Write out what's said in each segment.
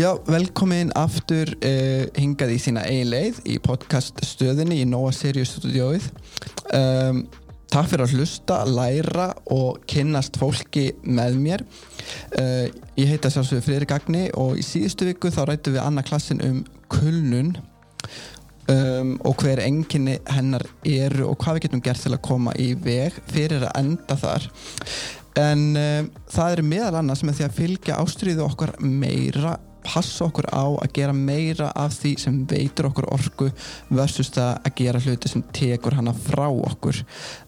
Já, velkomin aftur uh, hingað í þína eiginleið í podcaststöðinni í Nóa Sirius stúdióið. Um, takk fyrir að hlusta, læra og kynnast fólki með mér. Uh, ég heita sjálfsögur Freyri Gagni og í síðustu viku þá rættum við annað klassin um kulnun um, og hver enginni hennar eru og hvað við getum gert til að koma í veg fyrir að enda þar. En um, það er meðal annars með því að fylgja ástriðu okkar meira passa okkur á að gera meira af því sem veitur okkur orku versus það að gera hluti sem tekur hana frá okkur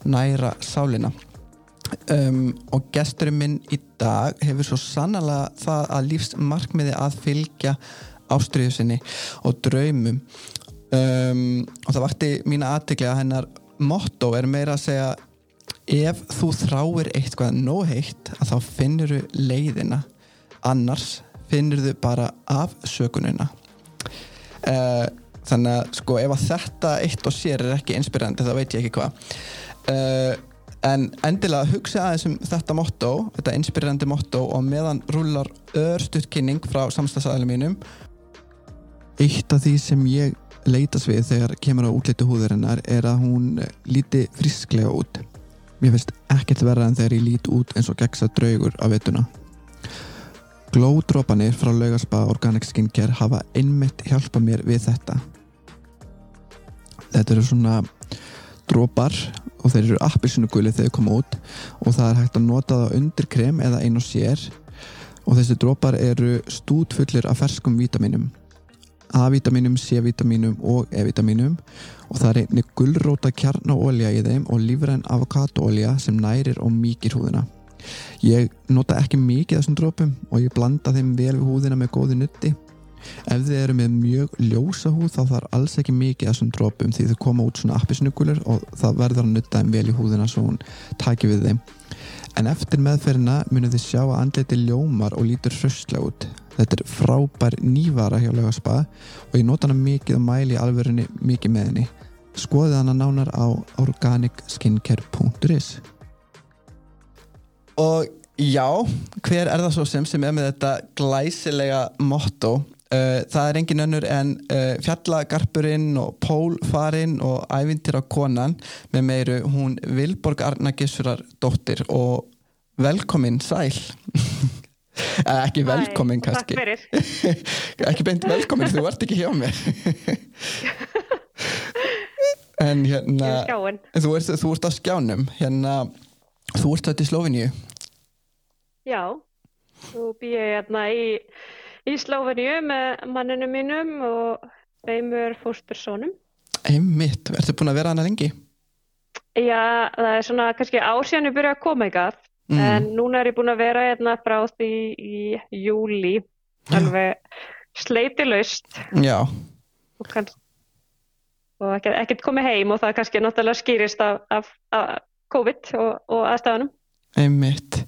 næra sálina. Um, og gesturinn minn í dag hefur svo sannlega það að lífsmarkmiði að fylgja ástriðu sinni og draumum. Um, og það vakti mína aðtegli að hennar motto er meira að segja ef þú þráir eitthvað nóg heitt að þá finnur þú leiðina annars finnur þau bara af sökununa uh, þannig að sko ef að þetta eitt og sér er ekki inspirandi þá veit ég ekki hvað. Uh, en endilega hugsa aðeins um þetta motto, þetta inspirandi motto og meðan rúlar örstuðt kynning frá samstagsæðilega mínum eitt af því sem ég leitast við þegar kemur á útléttu húðurinnar er að hún líti frisklega út. Mér finnst ekkert verða en þegar ég lít út eins og gegsa draugur af vettuna Glódrópanir frá Laugarspa Organic Skincare hafa einmitt hjálpað mér við þetta. Þetta eru svona drópar og þeir eru appisínuguli þegar þeir koma út og það er hægt að nota það undir krem eða einn og sér og þessi drópar eru stútfullir af ferskum vítaminum. A-vítaminum, C-vítaminum og E-vítaminum og það er einni gullróta kjarnaólja í þeim og lífræn avokátólja sem nærir og mýkir húðina. Ég nota ekki mikið þessum drópum og ég blanda þeim vel við húðina með góði nutti. Ef þið eru með mjög ljósa húð þá þarf alls ekki mikið þessum drópum því þau koma út svona appisnugulur og það verður að nutta þeim vel í húðina svo hún taki við þeim. En eftir meðferðina munum þið sjá að andleti ljómar og lítur hraustlega út. Þetta er frábær nývara hjá Laugaspa og ég nota hana mikið og mæli alverðinni mikið með henni. Skoðið hana nánar á organicskincare.is Og já, hver er það svo sem sem er með þetta glæsilega motto? Uh, það er engin önnur en uh, fjallagarpurinn og pólfarinn og ævintir á konan með meiru hún Vilborg Arna Gissurar dóttir. Og velkomin sæl. Ekki velkomin Hæ, kannski. Takk fyrir. ekki beint velkomin, þú ert ekki hjá mér. En hérna þú ert, þú ert á skjánum. Hérna, þú ert þetta í Slófiníu Já, þú ég hérna í, í Slóveníu með manninu mínum og tveimur fóstursónum. einmitt, ertu búin að vera hana lengi? Já, það er svona kannski ásjánu byrja að koma ykkar, Mm. en núna er ég búin að vera hérna frá því í júli, alveg sleitilaust já, og, kannski, og ekkert, komið heim og það kannski náttúrulega skýrist af, af, af COVID og, og aðstafanum. einmitt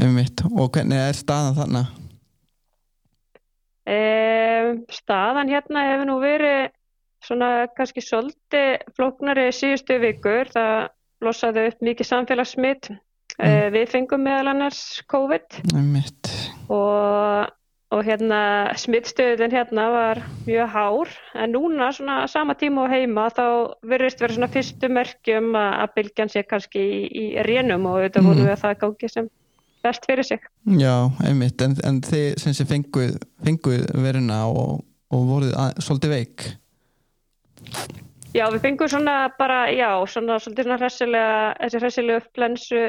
einmitt, og hvernig er staðan þarna? Um, staðan hérna hefur nú verið svona kannski svolítið flóknari síðustu vikur. Það blossaði upp mikið samfélagssmitt. Mm. við fengum meðal annars COVID einmitt, og, og hérna smittstöðin hérna var mjög hár en núna svona sama tíma og heima þá verðist vera svona fyrstu merkjum að, bylgjan sé kannski í, í rénum og auðvitað Mm. vorum við að það gangi sem best fyrir sig. já, einmitt en, en þið sem sé fenguð, fenguð veruna og, og voruð að, svolítið veik Já, við fengum svona bara, já, svona svolítið svona hressilega, þessi hressilegu flensu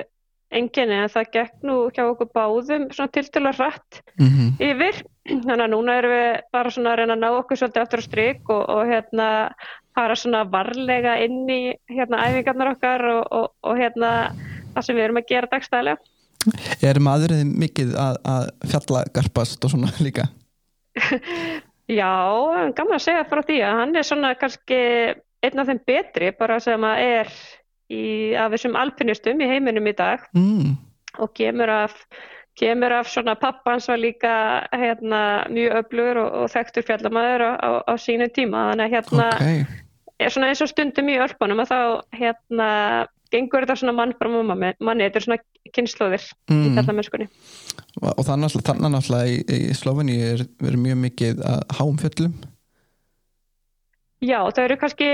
enginni en það gekk nú hjá okkur báðum svona tiltölu hratt mm yfir. Þannig að núna erum við bara svona að reyna að ná okkur svolítið aftur á stryk og, og hérna fara svona varlega inn í hérna æfingarnar okkar og, og, og hérna það sem við erum að gera dagstæðilega. Er maðurinn mikið að, að fjalla garpast og svona líka? Já, gaman að segja frá því að hann er svona kannski einn af þeim betri bara sem að er í, af þessum alpinistum í heiminum í dag. Mm. og kemur af, kemur af svona pappans var líka hérna, mjög öflugur og, og þekktur fjallamæður á, á, á sínu tíma. Þannig að hérna Ok, er svona eins og stundum í ölpunum að þá hérna gengur þetta svona mann fram á manni, manni. Þetta er svona kynnslóðir í mm. fjallamennskunni og þannig að þannig náttúrulega í, í Sloveni er verið mjög mikið að háum fjöllum. Já, það eru kannski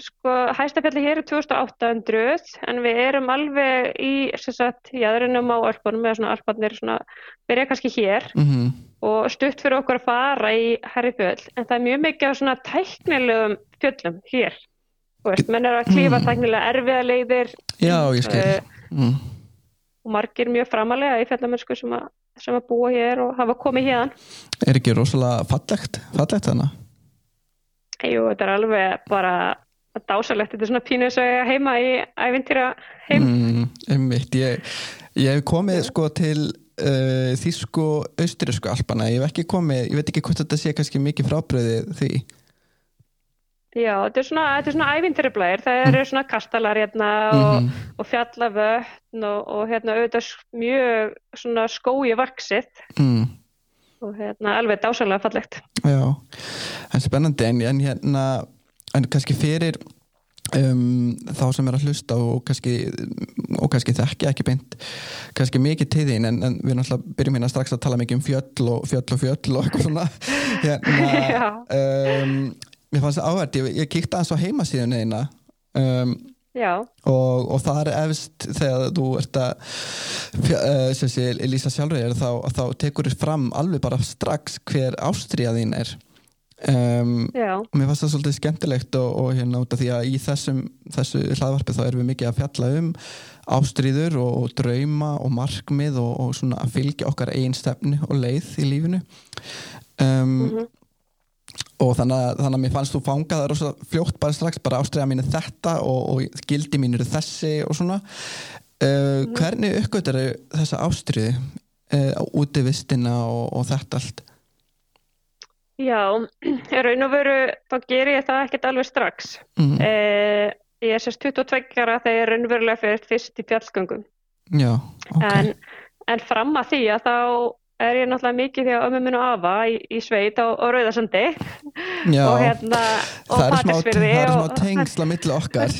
sko, hæstafjalli hér er 2800 en við erum alveg í sagt, jæðurinnum á Alpunum eða svona Alpanir svona, byrja kannski hér mm og stutt fyrir okkur að fara í herri fjöll en það er mjög mikið af svona tæknilegum fjöllum hér veist, menn er að klífa Mm. tæknilega erfiða leiðir Já, ég skil mm. og margir mjög framalega í fjallamennsku sem, að- sem að búa hér og hafa komið hérðan Er ekki rosalega fallegt, fallegt þannig? Jú, þetta er alveg bara dásalegt, þetta er svona pínu þess að heima í ævintýra heim. Mm, einmitt, ég, ég hef komið sko til uh, þýsku austurísku alpana, ég hef ekki komið ég veit ekki hvort þetta sé kannski mikið frábröðið því. Já, þetta er svona, svona ævintýriblæðir, það eru svona kastalar hérna og, Mhm. og fjallavötn og, og hérna auðvitað mjög svona skói vaksið mm. Og hérna alveg dásalega fallegt. Já, en spennandi en, en hérna, en kannski fyrir um, þá sem er að hlusta og kannski, og kannski þekki ekki beint, kannski mikið til þín en, en við náttúrulega byrjum hérna strax að tala mikið um fjöll og fjöll og fjöll og eitthvað svona hérna um, mér fannst það áhverð, ég, ég kíkti aðeins á heimasíðun eina um, og, og það er efst þegar þú ert að eh, sé, lýsa sjálfur þá, þá tekur þér fram alveg bara strax hver ástriða þín er. Um, og mér fannst það svolítið skemmtilegt og, og hérna út af því að í þessum þessu hlaðvarpi þá erum við mikið að fjalla um ástriður og, og drauma og markmið og, og svona að fylgja okkar einn stefnu og leið í lífinu. Um, mhm, og þannig að, þannig að mér fannst þú fangað það rosa fljótt bara strax, bara ástriða mín er þetta og, og gildi mín eru þessi og svona uh, hvernig uppgötar þessa ástriði uh, útivistina og, og þetta allt já, í raun og veru þá ger ég það ekkert alveg strax. mm. Eh, ég er sérst 22 ára þegar ég er raunverulega fyrir fyrst í fjallgöngum. já, ok En, en fram að því að þá er ég náttúrulega mikið því að ömmu minn og afa í, í sveit á, á Rauðarsandi já, og hérna og það er smá, er smá og- tengsla milli okkar.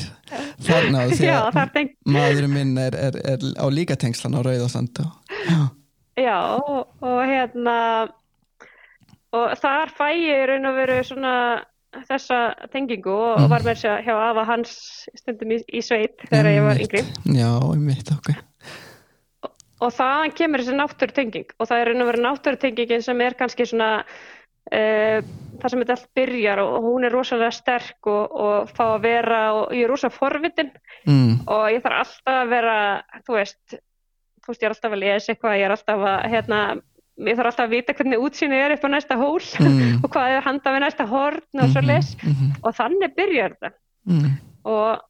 Þarna því að tengt, maðurinn minn er, er, er á líka tengslan á Rauðarsand og, já, já og, og hérna og þar fæ ég raun og veru svona þessa tengingu og Mm. var með þess að hjá afa hans stundum í, í sveit þegar ég var yngri. Já, einmitt, ok og þaðan kemur þessi náttúrutenging. Og það er raun og veru náttúrutengingin sem er kannski svona uh, það sem þetta allt byrjar og, og hún er rosalega sterk og, og fá að vera og ég er rosalega forvitin. Mm, og ég þarf alltaf að vera þú veist, þú veist ég er alltaf að lesa eitthvað, ég er alltaf að hérna, ég þarf alltaf að vita hvernig útsýni er upp á næsta hól mm, og hvað er handa við næsta horn og svo les mm, mm, og þannig byrjar þetta. Mm, og,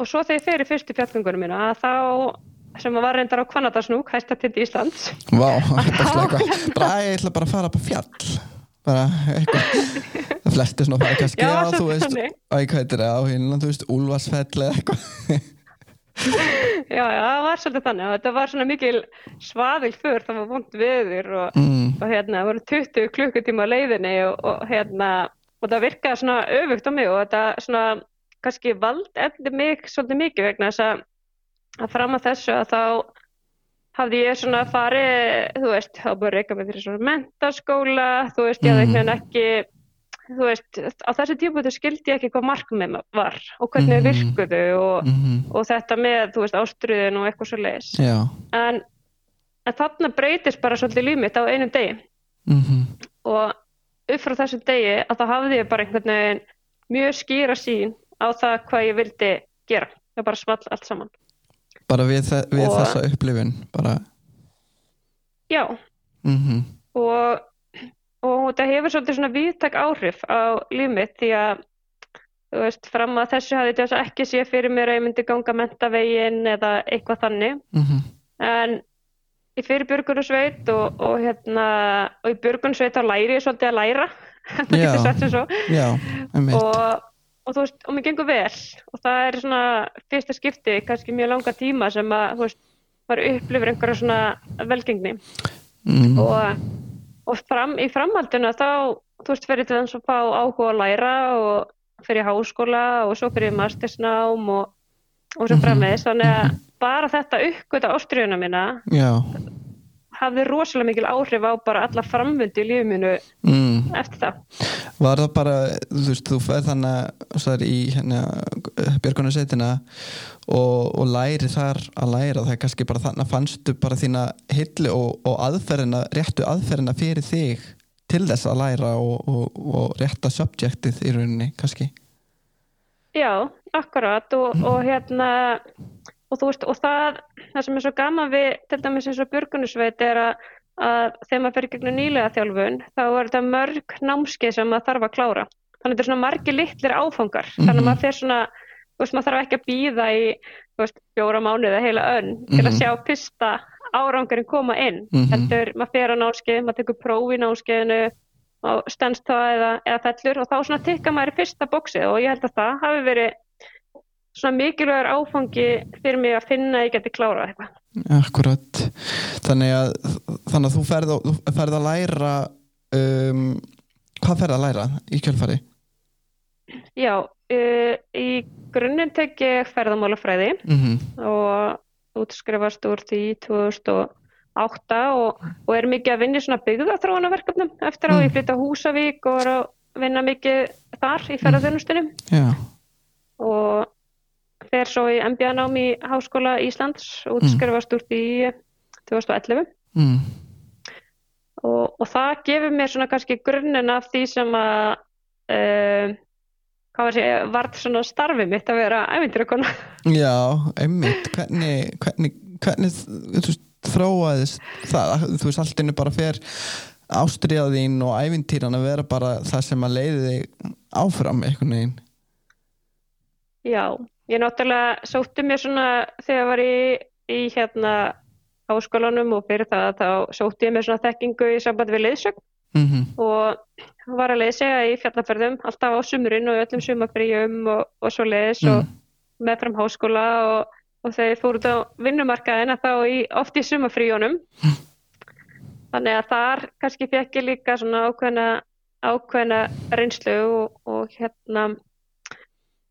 og svo þegar ég fer í fyrstu fjallgöngunum mína þá sem var reyndar á Kvanadarsnúk, hæsta tind Íslands. Vá, svona eitthvað bara ég ætla bara að fara upp á fjall. Bara eitthvað. Það flesti svona fara kannski á, þú veist, þannig. æ, hvað heitir það á Hinland, þú veist, Úlfarsfell eða eitthvað. Já, já, það var svolítið þannig. Og þetta var svona mikil svaðil för, það var vond viður og, mm, og hérna, það voru 20 klukkutíma á leiðinni og, og hérna, og það virkaði svona öfugt á mig og þetta svona kannski vald eftir mig svolítið mikið vegna þess að, að fram að þessu að þá hafði ég svona farið, þú veist, þá búið að reyka mig fyrir svona mentaskóla, þú veist, ég hafði veginn ekki þú veist, á þessu tímpúti skildi ég ekki hvað markmið var og hvernig þau virkuðu og, mm, og þetta með, þú veist, ástriðin og eitthvað svo leiðis. En, en þarna breytist bara svolítið líf mitt á einum degi mm, og upp frá þessum degi að þá hafði ég bara einhvern veginn mjög skýra sín á það hvað ég vildi gera. Það bara small allt saman. Bara við, við Og- þessa upplifun bara. Já, mm, og, og þetta hefur svolítið svona viðtak áhrif á líf mitt því að þú veist, fram að þessu hafði þetta ekki sé fyrir mér að ég myndi ganga mentavegin eða eitthvað þannig. Mm, en ég fyrir björgunarsveit og, og hérna og í björgunarsveit þá læri ég svolítið að læra. Það getur sagt sem svo. Já, og, og þú veist, og mér gengur vel. Og það er svona fyrsta skipti kannski mjög langa tíma sem að þú veist, maður upplifir einhverja svona velgengni. Mm, og, og fram, í framhaldinu þá, þú veist, fyrir til þess að fá áhuga að læra og fyrir háskóla og svo fyrir mastersnám og, og svo Mhm, framvegis. Þannig að bara þetta uppgöta ástriðuna mína Já, hafði rosalega mikil áhrif á bara alla framvindu í lífið mínu mm. eftir það. Var það bara, þú veist, þú fer þannig að í hérna, björgunarsveitina og, og læri þar að læra. Það er kannski bara þannig að fannstu bara þína hilli og, og aðferðina, réttu aðferðina fyrir þig til þess að læra og, og, og rétta subjektið í rauninni, kannski? Já, akkurat og, og hérna og þú veist, og það, það sem er svo gaman við til dæmis eins og björgunarsveit er að, að þegar maður fyrir gegnum nýlega þjálfun þá er þetta mörg námskeið sem maður þarf að klára þannig að þetta er svona margir litlir áfangar þannig að Mhm. maður fer svona, veist, maður þarf ekki að býða í, veist, fjóra mánuði heila önn til að Mhm. sjá fyrsta árangurinn koma inn Mhm. heldur, maður fer á námskeið, maður tekur próf í námskeiðinu og stendst það eða, eða fellur og þá svona tikka maður í fyrsta bóksið og ég held að það hafi verið svona mikilvægur áfangi fyrir mig að finna að ég geti klárað eitthvað. Akkurat þannig að, þannig að þú ferð, að- þú ferð að læra um, hvað ferð að læra í kjölfari? Já, uh, í grunninn tek ég ferðamálafræði Mm og útskrifast úr því 2008 og, og er mikið að vinna í svona byggðaþróunarverkefnum eftir á Mm. ég flytta Húsavík og er að vinna mikið þar í ferðarþjónustunum og fer svo í MBA-nám í Háskóla Íslands og útskrifast úr því 2011 mm. og, og það gefur mér svona kannski grunninn af því sem að uh, hvað var sé, vart svona starfið mitt að vera ævindirakona. Já, einmitt. Hvernig, hvernig, hvernig veist, þróaðist það? Þú veist, allt innu bara fer ástriðaðín og ævintýran að vera bara það sem að leiði þig áfram einhvern veginn. Já, ég náttúrulega sótti mér svona þegar ég var í, í hérna háskólanum og fyrir það þá sótti ég mér svona þekkingu í samband við leiðsögn. Mm og var að leysa í fjallaferðum alltaf á sumrin og öllum sumafríum og, og svo leiðis Mm. og meðfram háskóla og, og þegar fór út á vinnumarkaðina þá í, oft í sumafríunum þannig að þar kannski fekk ég líka svona ákveðna ákveðna reynslu og, og hérna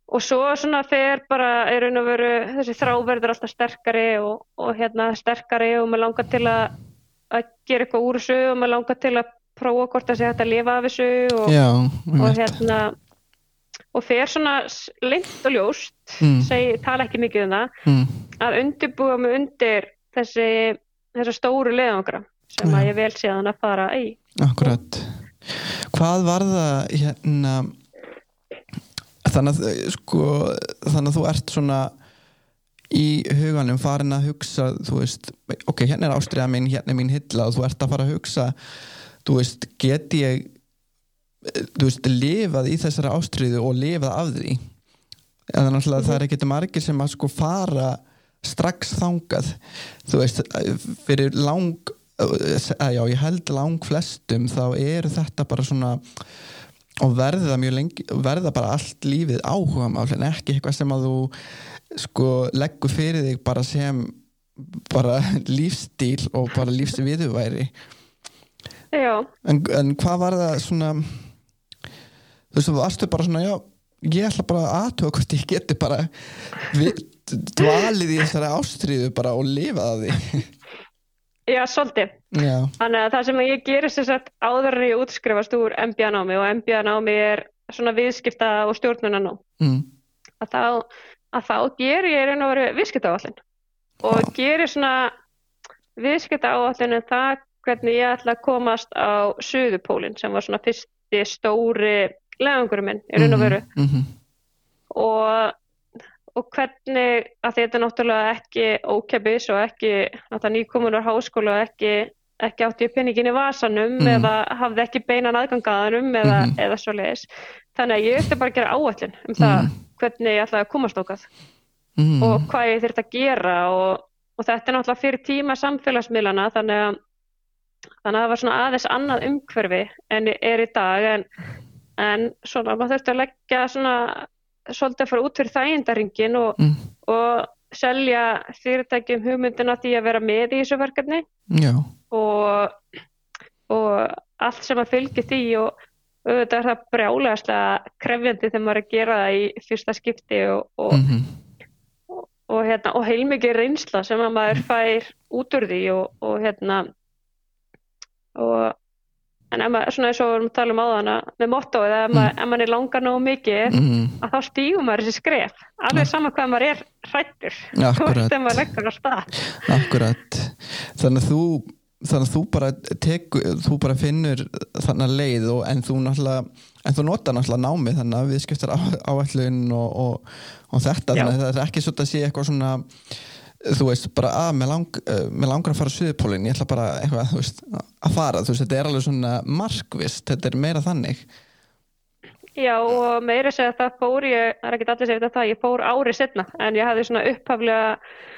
og svo svona fer bara í raun og veru þessi þráverður alltaf sterkari og, og hérna sterkari og maður langar til að að gera eitthvað úr þessu og maður langar til að prófa hvort það sé hægt að lifa af þessu og, Já, og hérna og fer svona lind og ljóst Mm. segi, tala ekki mikið um það mm. að undirbúa mig undir þessi þessa stóru leiðangra sem Já. að ég vel séðan að fara í Akkurat Hvað var það hérna þannig að sko þannig að þú ert svona í huganum farin að hugsa þú veist, ok, hérna er ástriða mín hérna er mín hilla og þú ert að fara að hugsa þú veist, get ég þú veist, lifað í þessari ástriðu og lifað af því? En þannig að það er ekki margir sem að sko fara strax þangað. Þú veist, fyrir lang að já, ég held lang flestum þá eru þetta bara svona og verða mjög lengi verða bara allt lífið áhuga mál en ekki eitthvað sem að þú sko leggur fyrir þig bara sem bara lífstíl og bara lífsviðuværi Já, en, en hvað var það svona þú veist, þú varstu bara svona já, ég ætla bara að aðtöga hvort ég geti bara við, dvalið í þessari ástriðu bara og lifað af því. Já, svolítið já, Þannig að það sem ég gerir sem sagt áður en ég útskrifast úr MBA-námi og MBA-námi er svona viðskipta og stjórnunanám mm, að þá, að þá gerir ég raun og veru viðskiptaáallin og Já. gerir svona viðskiptaáallin um það hvernig ég ætla að komast á Suðupólinn sem var svona fyrsti stóri leðangurinn minn í raun og veru. mm -hmm, og, og hvernig að þetta er náttúrulega ekki ókepis og ekki að það nýkomunar háskóla og ekki, ekki átti penningin í vasanum Mhm. eða hafði ekki beinan aðgangaðanum eða, Mhm. eða svo leiðis. Þannig að ég ætti bara að gera áallin um það Mhm. hvernig ég ætlaði að komast okkar mm, og hvað ég þurfti að gera og, og þetta er náttúrulega fyrir tíma samfélagsmiðlana þannig að þannig að það var svona aðeins annað umhverfi en er í dag en, en svona maður þurfti að leggja svona svolítið að fara út fyrir þægindaringin og, mm, og selja fyrirtækjum hugmyndina því að vera með í þessu verkefni. Og, og allt sem að fylgi því og auðvitað er það brjálegastlega krefjandi þegar maður er að gera það í fyrsta skipti og, og, mm -hmm, og, hérna, og heilmikið reynsla sem að maður fær út úr því og, og hérna og en ef maður, svona eins og við erum að tala um áðan með mottoið, ef, mm. ef maður er langar nógu mikið, mm. að þá stígum maður þessi skref, alveg sama hvað maður er hrættur, veist ef maður leggur á stað. Akkurat þannig að þú þannig að þú bara, teku, þú bara finnur þannig að leið og, en þú náttúrulega en þú nota náttúrulega námið þannig að við skiptar áallun og, og, og þetta, Já. þannig að það er ekki svo að sé eitthvað svona þú veist, bara að ah, mér, lang, mér langar að fara á Suðupólinn, ég ætla bara eitthvað, veist, að fara, þú veist, þetta er alveg svona markvist, þetta er meira þannig Já, og meira segja að það fór ég, það er ekki allir segja þetta ég fór árið setna, en ég hafði svona upphaflega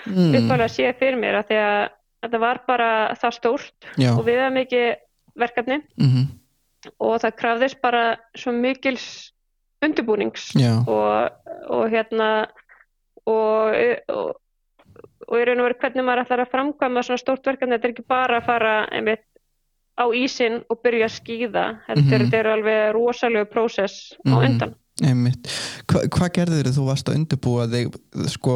mm. upphaflega séð fyrir mér að því að þetta var bara það stórt Já. og við hefum mikið verkefni mm -hmm. og það krafðist bara svo mikils undirbúnings og, og hérna og, og og í raun og veru hvernig maður ætlar að framkvæma svona stórt verkefni, þetta er ekki bara að fara einmitt á ísin og byrja að skýða, þetta mm -hmm. er alveg rosalega prósess á mhm. undan einmitt. Hva, hvað gerður þú varst að undirbúa þig sko,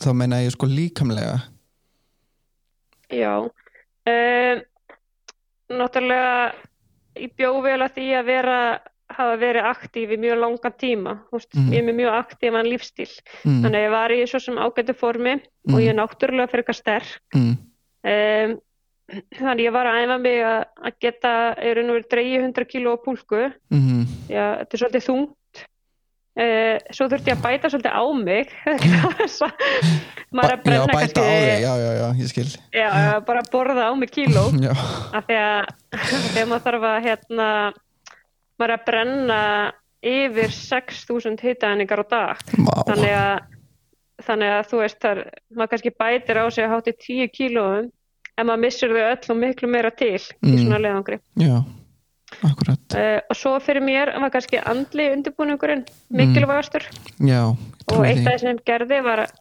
þá meina ég sko líkamlega Já um, náttúrulega ég bjóð vel að því að vera hafa verið aktíf í mjög langan tíma veist, mm. ég er með mjög aktífan lífstíl mm. þannig að ég var í svo sem ágættu formi mm. og ég er náttúrulega fyrir eitthvað sterk um, þannig ég var að æfa mig að, að geta er einhverjum verið 300 kíló á púlku. -hmm. já, þetta er svolítið þungt. Uh, svo þurfti ég að bæta svolítið á mig. Maður að brenna já, kannski já, já, já, ég skil. Já, bara að borða á mig kíló. Af því að þegar maður þarf að hérna var að brenna yfir 6.000 hitaðningar á dag wow. þannig, að, þannig að þú veist þar, maður kannski bætir á sig að háti 10 kílóum en maður missur þau öll og miklu meira til mm. í svona leðangri Já, akkurat uh, og svo fyrir mér var kannski andli undirbúningurinn mikilvægastur mm. Já, og eitt af það sem gerði var að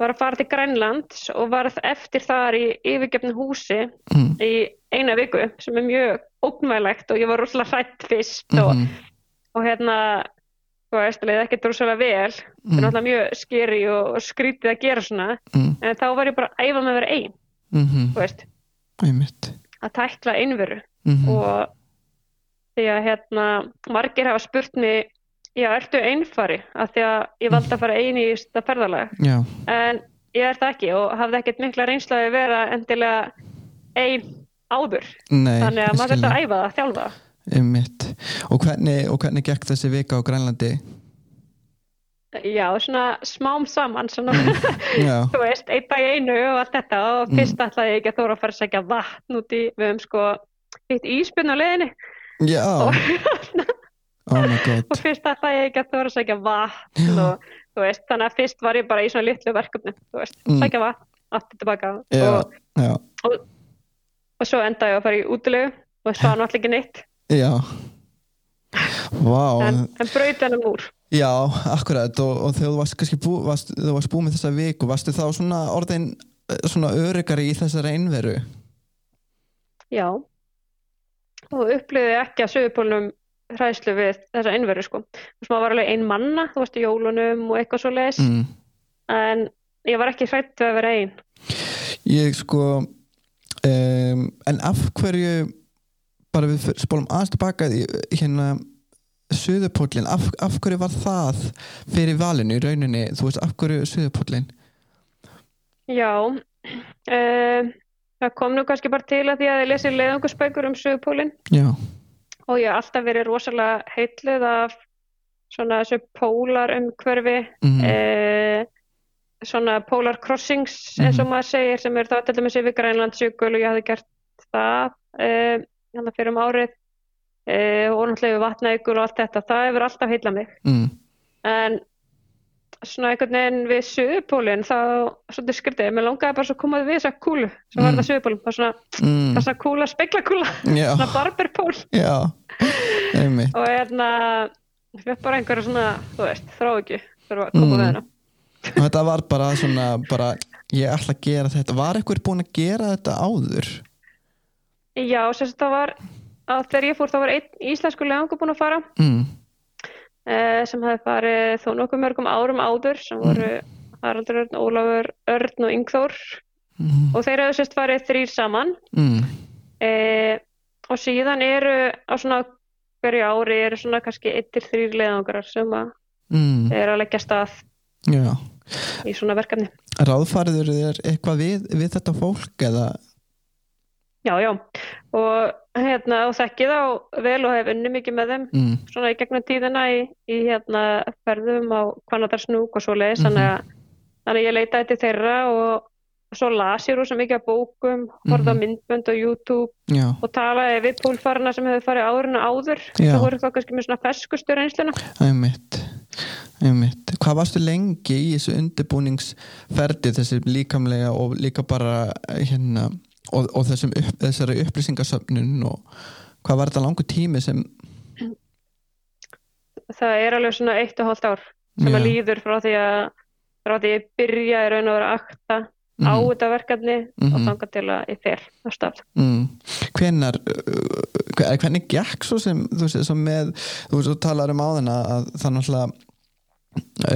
var að fara til Grænlands og var eftir þar í yfirgefnu húsi mm. í eina viku sem er mjög ógnvælegt og ég var rosalega hrætt fyrst mm -hmm. og, mhm. og hérna það er ekkert rosalega vel það mm. er náttúrulega mjög skeri og, og skrítið að gera svona mm. en þá var ég bara að æfa með að vera einn -hmm. þú veist Einmitt. að tækla einveru -hmm. og því að hérna margir hafa spurt mig já, ertu einfari af því að ég valdi að fara eini í þetta ferðalag já. en ég er það ekki og hafði ekkert mikla reynslaði að vera endilega einn áður Nei, þannig að maður þurft að æfa það, þjálfa og hvernig, og hvernig gekk þessi vika á Grænlandi? Já, svona smám saman svona, þú veist, einn dag einu og allt þetta og mm. fyrst mm. ætlaði ég ekki að þóra að fara að segja vatn út í við höfum sko eitt íspinn á leðinni Já og, oh og fyrst ætlaði ég ekki að þóra að segja vatn og þú veist, þannig að fyrst var ég bara í svona litlu verkefni, þú veist, mm. segja vatn aftur tilbaka. Og, og og svo endaði ég að fara í útilegu og það var náttúrulega ekki neitt. Já. Wow. en, en brauti hennar úr Já, akkurat. Og, og þegar þú varst kannski bú, varst, þú varst búið með þessa viku varstu þá svona orðin eh, svona öryggari í þessari einveru? Já. Og upplýði ekki að sögupólunum hræðslu við þessa einveru sko. Þú veist maður var alveg ein manna, þú veist í jólunum og eitthvað svo leiðis mm. en ég var ekki hrætt við að vera ein. Ég sko um, en af hverju bara við spólum aðeins tilbaka hérna Suðupólinn, af, af hverju var það fyrir valinu í rauninni? Þú veist, af hverju Suðupólinn? Já uh, það kom nú kannski bara til að því að ég lesi leiðangursbækur um Suðupólinn og ég har alltaf verið rosalega heitluð af svona þessu pólar umhverfi mm -hmm. uh, svona polar crossings mm -hmm. eins og mhm. maður segir sem er það til dæmis yfir Grænlandsjökul og ég hafði gert það uh, hérna fyrir um árið uh, og náttúrulega yfir vatnajökul og allt þetta, það hefur alltaf heila mig mm. en svona einhvern veginn við sögupólinn þá, svona skritið, mér langaði bara svo komaði við þessa kúlu sem mm. var það sögupólinn, það svona, mm. svona kúla, speklakúla svona barberpól og hérna við bara einhverja svona, þú veist, þrá ekki fyrir að koma mm. við hennar og þetta var bara svona bara, ég ætla að gera þetta. Var eitthvað búin að gera þetta áður? Já, sérst það var að þegar ég fór þá var einn íslensku legangur búin að fara. Mm. eh, sem hefði farið þó nokkuð mörgum árum áður sem voru mm. Haraldur Örn, Ólafur Örn og Yngþór mm, og þeir hefðu sérst farið þrýr saman. Mm, e, og síðan eru á svona hverju ári eru svona kannski 1-3 leiðangrar sem að mm, eru að leggja stað já. í svona verkefni. ráðfæriður þér eitthvað við, við þetta fólk eða? Já, já, og hérna og þekki þá vel og hef unni mikið með þeim mm, svona í gegnum tíðina í, í hérna ferðum á Kvanadarsnúk og svo leiðis, þannig að þannig að ég leitaði til þeirra og svo las ég rosa mikið af bókum, horfði á Mhm. myndbönd og YouTube já, og talaði við pólfarna sem hefur farið árinu áður, Já. það voru þá kannski með svona ferskustur einsluna. einmitt einmitt, hvað varstu lengi í þessu undirbúningsferdi þessi líkamlega og líka bara hérna og, og þessum þessari upplýsingasöfnun og hvað var þetta langu tími sem Það er alveg svona eitt og hálft ár sem Já. að líður frá því að frá því að ég byrja í raun og vera að akta á Mhm. þetta verkefni og Mhm. þanga til að ég fer á stað. mm, hvenar uh, hvernig gekk svo sem þú veist, svo með, þú þú talar um áðan að það náttúrulega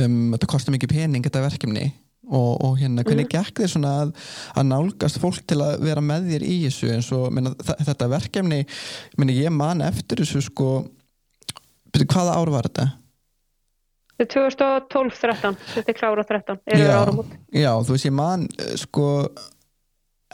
um, þetta kostar mikið pening þetta verkefni og, og hérna, hvernig gekk þér svona að, að nálgast fólk til að vera með þér í þessu eins og minna, þetta verkefni minna, ég man eftir þessu sko byrju, hvaða ár var þetta? Þetta er 2012-13, þetta er klára 13, eru Já. Já, þú veist, ég man eh, sko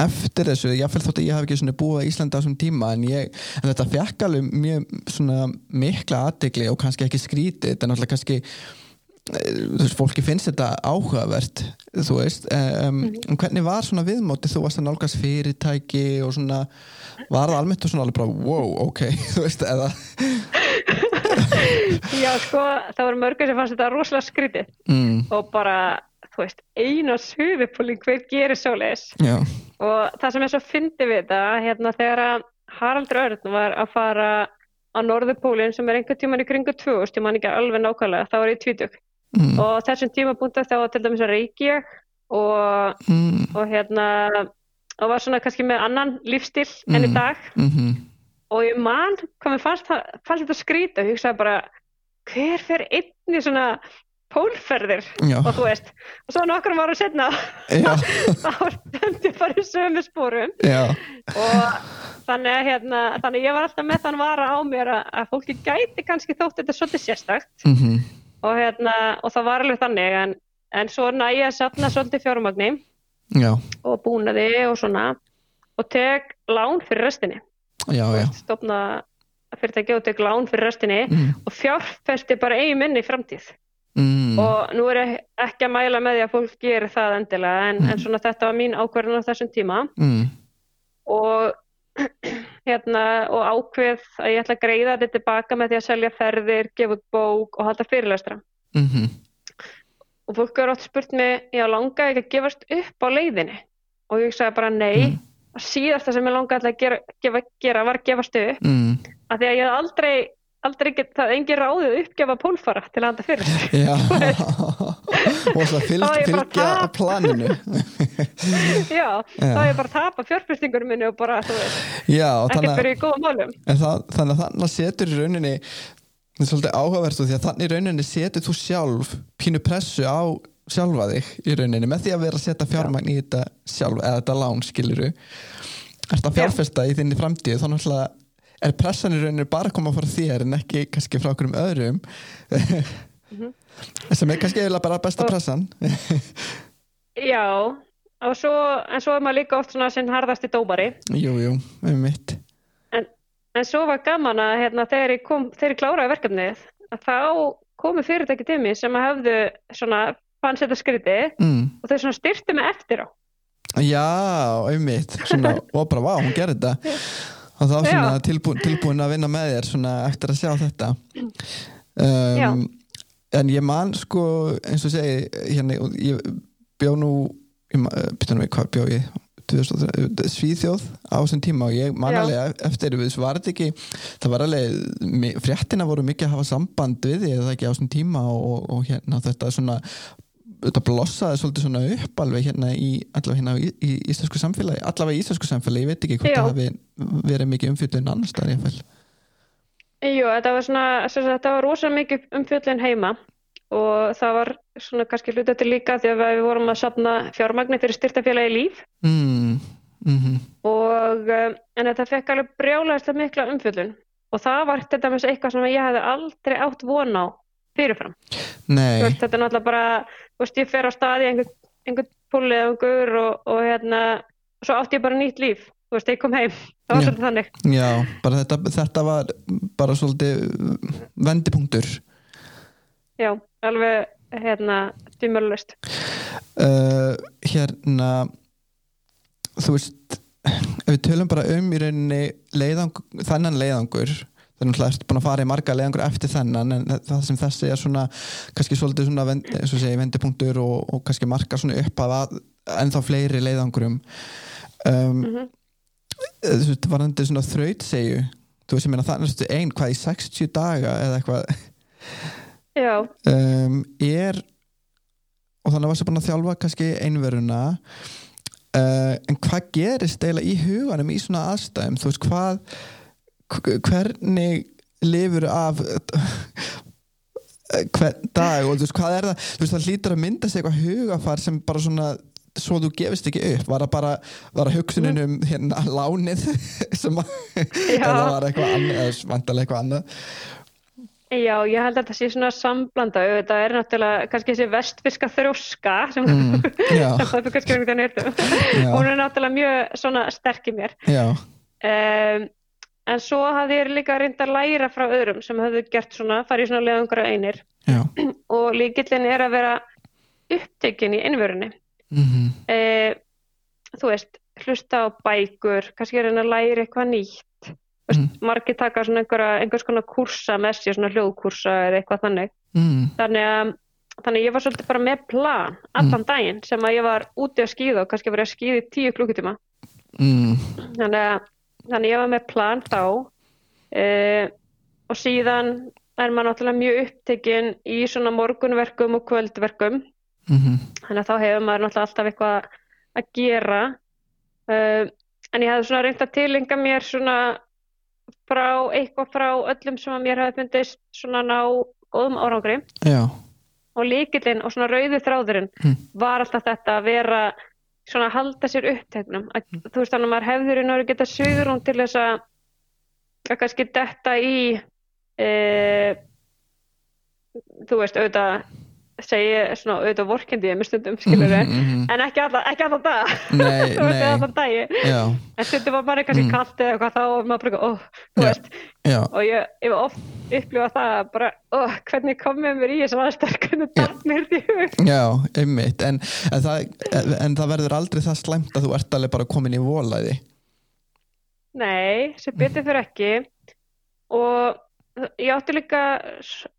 eftir þessu, ég fyrir þótt að ég hef ekki búið í Íslanda á þessum tíma en, ég, en þetta fekk alveg mjög svona mikla aðdegli og kannski ekki skrítið, þetta er náttúrulega kannski eh, þú veist, fólki finnst þetta áhugavert, þú veist um, en hvernig var svona viðmóti þú varst að nálgast fyrirtæki og svona var það almennt og svona alveg bara wow, ok, þú veist, eða Já, sko, það voru mörgur sem fannst þetta rosalega skrítið mm, og bara, þú veist, eina suðupúling hver gerir svoleiðis. já, Og það sem er svo fyndi við þetta, hérna þegar að Haraldur Örn var að fara á Norðupólinn sem er einhver tíman í kringu 2000, ég man ekki alveg nákvæmlega, þá var ég tvítug. mm, Og þessum tímapunktu þá var til dæmis að ég og, mm, og hérna, og var svona kannski með annan lífstíl enn í Mm. dag. mm, og ég man hvað mér fannst, fannst þetta skrýta. Og ég hugsaði bara hver fer einn í svona pólferðir? Já, og þú veist og svo nokkrum ára setna þá stöndi bara í sömu spórum já, og þannig að hérna, þannig ég var alltaf með þann vara á mér að, að fólki gæti kannski þótt þetta svolítið sérstakt. Mhm, og hérna, og það var alveg þannig en, en svo næ ég að safna svolítið fjármagni já, og búnaði og svona og tek lán fyrir restinni já, já. stopna fyrirtæki og tek lán fyrir restinni Mm, og fjárfesti bara eigin minni í framtíð. Mm, og nú er ég ekki að mæla með því að fólk gerir það endilega en, Mm. en svona þetta var mín ákverðin á þessum tíma. Mm, og hérna og ákveð að ég ætla að greiða þetta tilbaka með því að selja ferðir, gefa út bók og halda fyrirlestra. Mhm, og fólk eru átt spurt mig, já langaði ekki að gefast upp á leiðinni? Og ég sagði bara nei. Mm. Síðasta sem ég langaði að gera, gefa, gera var að gefast upp. Mm, af því að ég hef aldrei aldrei get, það er engin ráðið að uppgefa pólfara til að handa fyrir já. Og það fylgja tap. planinu. Já, þá er ég bara að tapa fjárfestingunum minni og bara, ekkert fyrir í góðum málum. það, þannig að þannig að setur í rauninni það er svolítið áhugavert og því að þannig í rauninni setur þú sjálf pínu pressu á sjálfa þig í rauninni með því að vera að setja fjármagn í þetta sjálf eða þetta lán skiluru Ertu að fjárfesta í þinni framtíð þá náttúrulega er pressan í rauninni bara að koma frá þér en ekki kannski frá okkur um öðrum sem er kannski eiginlega bara besta Og- pressan. Já, og svo, en svo er maður líka oft svona sinn harðasti dómari. Jú, jú, um mitt En svo var gaman að hérna, þegar ég, kláraði verkefnið, að þá komu fyrirtæki til mig sem að höfðu svona, fannst þetta skriti mm. og þau styrti mig eftir á. Já, svona, og bara, vá, hún gerði þetta. Og þá svona Já. tilbúin, að vinna með þér svona eftir að sjá þetta. Um, en ég man sko eins og segi hérna, ég bjó nú eh, nú við hvað bjó ég? 2003, Svíþjóð á þessum tíma og ég man alveg eftir við var þetta ekki, það var alveg fréttina voru mikið að hafa samband við því eða ekki á þessum tíma og, og hérna þetta svona þetta blossaði svolítið svona upp alveg hérna í allavega hérna í, í íslensku samfélagi allavega í íslensku samfélagi, ég veit ekki hvort það hafi verið mikið umfjöldun annars staðar ég fæl Jú, þetta var svona, þetta var rosa mikið umfjöllin heima og það var svona kannski hluta til líka því að við vorum að sapna fjármagni fyrir styrtafélagi líf. Mm, mm og um, en þetta fekk alveg brjálæðislega mikla umfjöllun. Og það var þetta með eitthvað sem ég hefði aldrei átt von á fyrirfram. Veist, þetta er náttúrulega bara, veist, ég fer á staði einhvern, einhvern púliðangur og, og hérna, svo átti ég bara nýtt líf. Veist, ég kom heim. Það var svolítið þannig. já, bara þetta, þetta var bara svolítið vendipunktur Já, alveg, hérna, tímurlust. uh, hérna þú veist ef við tölum bara um í rauninni leiðang, þennan leiðangur þannig að ertu búin að fara í marga leiðangur eftir þennan en það sem þessi er svona kannski svolítið svona vendipunktur og, og kannski marka svona upp að ennþá fleiri leiðangurum. Um, Mm þú veist, varandi svona þraut segju þú veist, ég meina þannig að einn hvað í 60 daga eða eitthvað? Já, um, er og þannig varstu búin að þjálfa kannski einveruna uh, en hvað gerist eiginlega í huganum í svona aðstæðum? Þú veist hvað hvernig lifur af hvern dag? Og þú veist hvað er það? Þú veist það hlýtur að mynda sig eitthvað hugafar sem bara svona svo þú gefist ekki upp. Var það bara var það hugsunin um hérna lánið sem að eða var eitthvað annað eða vantarlega eitthvað annað? Já, ég held að þetta sé svona samblanda. Þetta er náttúrulega kannski þessi vestfiska þrjóska sem, mm, það er kannski verið nýttum. já, Hún er náttúrulega mjög svona sterk í mér. Um, en svo hafði ég líka reynd að læra frá öðrum sem hafðu gert svona, farið svona leiðangur einir já og líkillin er að vera upptekin í einvörunni. mm Uh, þú veist, hlusta á bækur, kannski reyna að læra eitthvað nýtt. Mhm. margir taka svona einhverja, einhvers konar kursa með sér, svona hljóðkursa eða eitthvað þannig. mm, Þannig að, þannig ég var svolítið bara með plan allan daginn sem að ég var úti að skýða og kannski verið að skýða í tíu klukkutíma. mm, þannig að, þannig ég var með plan þá uh, og síðan er maður náttúrulega mjög upptekinn í svona morgunverkum og kvöldverkum. Mm, þannig að þá hefur maður náttúrulega alltaf eitthvað að gera. Uh, en ég hefði svona reynt að tilenga mér svona frá eitthvað frá öllum sem að mér hefði fundist svona ná góðum árangri. Já. Og líkillinn og svona rauði þráðurinn Mm. var alltaf þetta að vera svona að halda sér uppteknum. Að, þú veist þannig að maður hefður náður geta svigrún til þess að að kannski detta í e, þú veist auðvitað segi ég svona auðvitað vorkendi ég með stundum skilur Mhm, mhm. en ekki alla, ekki alla dag. Þú veist allan dagi já, en stundum var maður kannski Mm. mm. kallt eða eitthvað þá var maður bara, ó, þú Já. veist. já, og ég, ég var oft upplifað það að bara, ó, hvernig komið mér í þessar aðstæður, hvernig datt mér þetta í hug? Já, einmitt. En, en, það, en það verður aldrei það slæmt að þú ert alveg bara komin í volaði Nei, sem betur fyrir ekki. Og ég átti líka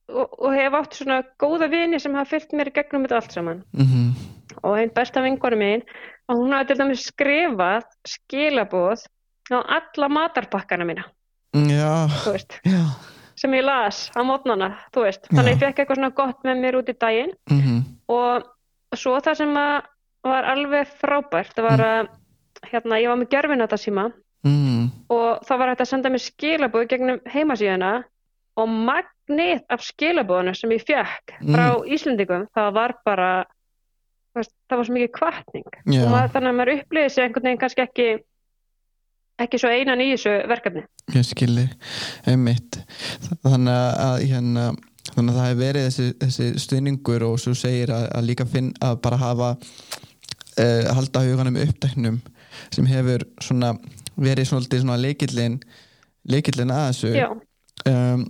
og, og hef átt svona góða vini sem hafa fyllt mér gegnum þetta allt saman. Mm og einn besta vingur mín og hún hafði til dæmis skrifað skilaboð á alla matarpakkana mína, já, þú veist, já. Sem ég las á mótnana, þannig Já. ég fekk eitthvað svona gott með mér út í daginn. Mm og svo það sem að var alveg frábært, það var að hérna, ég var með gerfinata síma. Mm, og það var hægt að senda mér skilabóð gegnum heimasíðuna og magnið af skilabóðinu sem ég fekk frá Íslendingum, það var bara það var svo mikið kvartning og maður, þannig að maður upplýði sig einhvern veginn kannski ekki ekki svo einan í þessu verkefni. Ég skilji einmitt. Þannig að hérna þannig að það hefur verið þessi, þessi stuðningur og svo segir að, að líka finn að bara hafa uh, halda huganum uppteknum sem hefur svona verið svona leikillin leikillin að þessu. Um,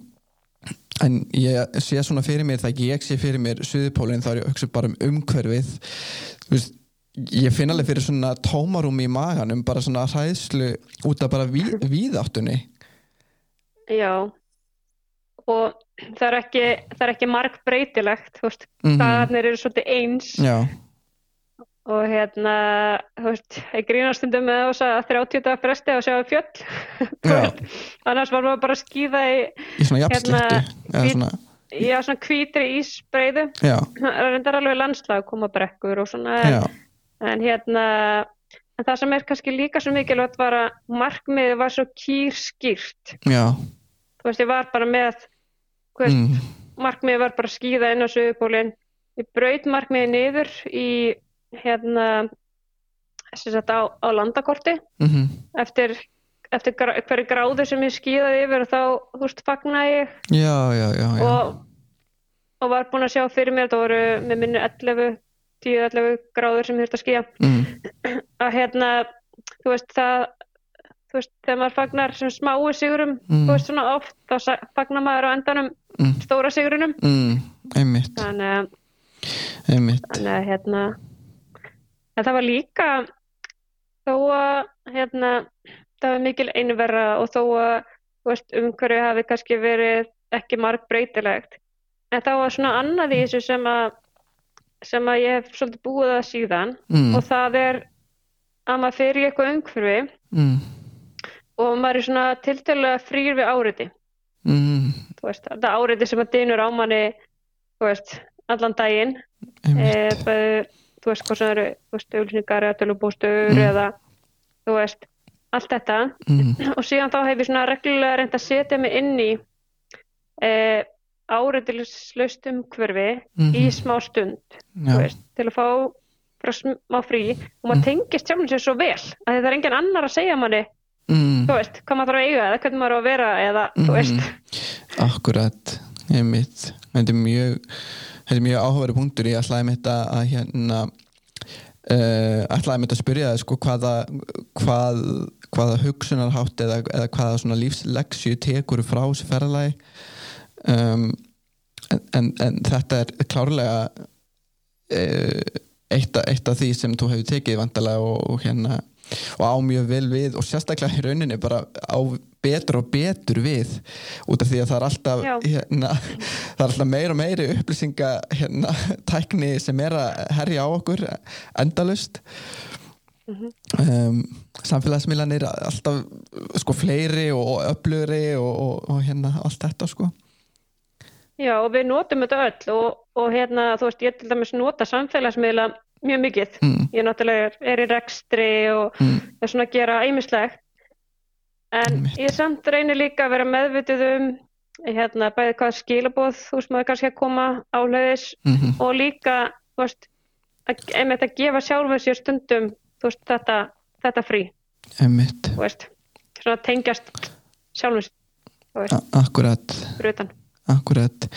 en ég sé svona fyrir mér það ekki ég sé fyrir mér Suðupólinn þá er ég hugsa bara um umhverfið. Þú veist, ég finn alveg fyrir svona tómarúmi í maganum bara svona hræðslu út af bara ví, víðáttunni. Já. Og það er ekki, það er ekki marg breytilegt þú veist, Mhm. staðarnir eru svolítið eins. Já, og hérna, þú veist, ég grínast stundum með þess að 30 dagar fresti að sjá fjöll. Annars var maður bara að skýða í, í svona jafnsléttu hvít- svona, já, svona það er reyndar alveg landslag, koma brekkur og svona, já, en, en hérna en það sem er kannski líka svo mikilvægt var að markmiðið var svo kýrskýrt. Já. Þú veist, ég var bara með veist, mm, markmiðið var bara að skýða inn á Suðupólinn ég braut markmiði niður í hérna á, á landakorti. Mhm, eftir, eftir gra, hverju gráðu sem ég skíðaði yfir þá, þú veist, fagnaði ég. Já, já, já, og, og var búin að sjá fyrir mér, það voru með minni 11, 10-11 gráður sem ég þurfti að skíða. Mm, að hérna, þú veist, það þú veist, þegar maður fagnar sem smáu sigurum, Mm. þú veist, svona oft þá fagnar maður á endanum mm, stóra sigurunum mm, að einmitt. Þannig að hérna en það var líka þó að hérna það var mikil einverra og þó að veist, umhverju hafi kannski verið ekki marg breytilegt en þá var svona annað í þessu sem að sem að ég hef svolítið búið að síðan. Mm, og það er að maður fer í eitthvað umhverfi mm, og maður er svona tiltölulega frýr við áriti. Mm, þú veist, þetta áriti sem að dynur á manni þú veist, allan daginn. E, bæði, þú veist hvað sem eru þú veist, auðlýsingar eða tölubústur Mm. eða þú veist, allt þetta. Mm, og síðan þá hef ég svona reglulega reynd að setja mig inn í e, áreitislaust umhverfi mhm, í smá stund þú veist, til að fá frá smá frí. Og maður Mm. tengist sjálfum sér svo vel að það er engin annar að segja manni mm, þú veist, hvað maður þarf að eiga eða hvernig maður á að vera eða þú Mhm. veist. Akkurat, einmitt. Þetta er mjög þetta er mjög áhugaverið punktur. Ég ætlaði mitt að, hérna uh, ætlaði mitt að spyrja það sko hvaða hvað, hvaða hugsunarhátt eða, eða hvaða lífsleksju tekur frá þessu ferðalagi. Um, en, en, en þetta er klárlega uh, eitt, eitt af því sem þú hefur tekið vandalega og, og hérna og á mjög vel við og sérstaklega í rauninni bara á betur og betur við út af því að það er alltaf hérna, það er alltaf meir og meiri upplýsinga hérna, tækni sem er að herja á okkur endalust Mhm. um, samfélagsmiðlanir alltaf sko fleiri og öflugri og, og, og hérna allt þetta sko Já, og við notum þetta öll og, og hérna, þú veist, ég til dæmis nota samfélagsmiðla mjög mikið. mm, Ég náttúrulega er, í rekstri og mm, er svona að gera æmislegt. En Einmitt. ég samt reynir líka að vera meðvituð um hérna, bæði hvað skilabóð þú veist maður kannski að koma áleiðis mm, og líka, þú veist, að, einmitt að gefa sjálfur sér stundum, þú veist, þetta, þetta frí, einmitt þú veist, svona tengjast sjálfur sér, akkurat fyrir utan. Akkurat.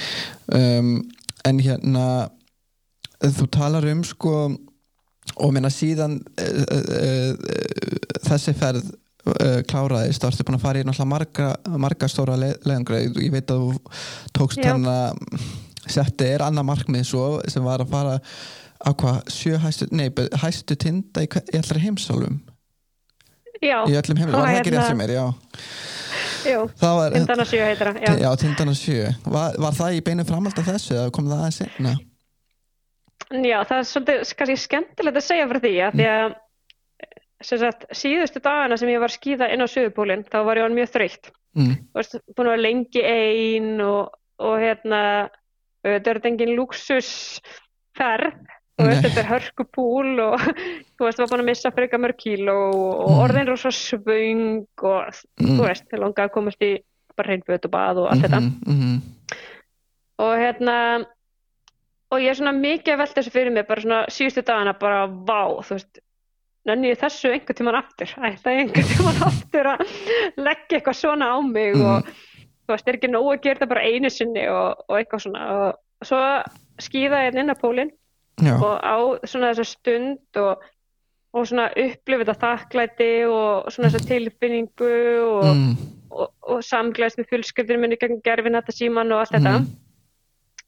Um, En hérna þú talar um sko og minna síðan uh, uh, uh, þessi ferð kláraðist, þá ertu búin að fara í náttúrulega marga, marga stóra le leiðangreið. Ég veit að þú tókst hérna setti er annað markmið svo sem var að fara á hvað sjö hæstu, nei, hæstu tinda í, í allra heimsálum Já, í öllum heimsálum, það ekki rétt hérna- sem er, já jú, Tindana sjö heitir það, já. já, tindana sjö var, var það í beinu framhald af þessu eða kom það aðeins einna? Já, það er svolítið kannski skemmtilegt að segja fyrir því að því að sagt, síðustu dagana sem ég var skýða inn á Suðupólinn, þá var ég orðin mjög þreytt. Mm, búin að vera lengi ein og, og hérna, þetta er engin luxusferð, þú veist, þetta er hörkupúl og þú veist, var búin að missa freka mörg kíló og Mm. orðin rosa svöng og mm, þú veist, ég langaði að komast í bara reynböt og bað og allt þetta. mhm, mhm, og hérna og ég er svona mikið að velta þessu fyrir mig bara svona síðustu dagana bara vá, þú veist nenni ég þessu einhvern tímann aftur ætla ég einhvern tímann aftur að leggja eitthvað svona á mig Mhm. og þú veist, er ekki nóg að gera þetta bara einu sinni og, og eitthvað svona og svo skýða ég inn á pólinn já, og á svona þessa stund og, og svona upplifa þetta þakklæti og svona þessa tilfinningu og, mm, og, og samglæðist með fjölskyldinu minni gegn gerfin þetta síman og allt þetta. Mhm.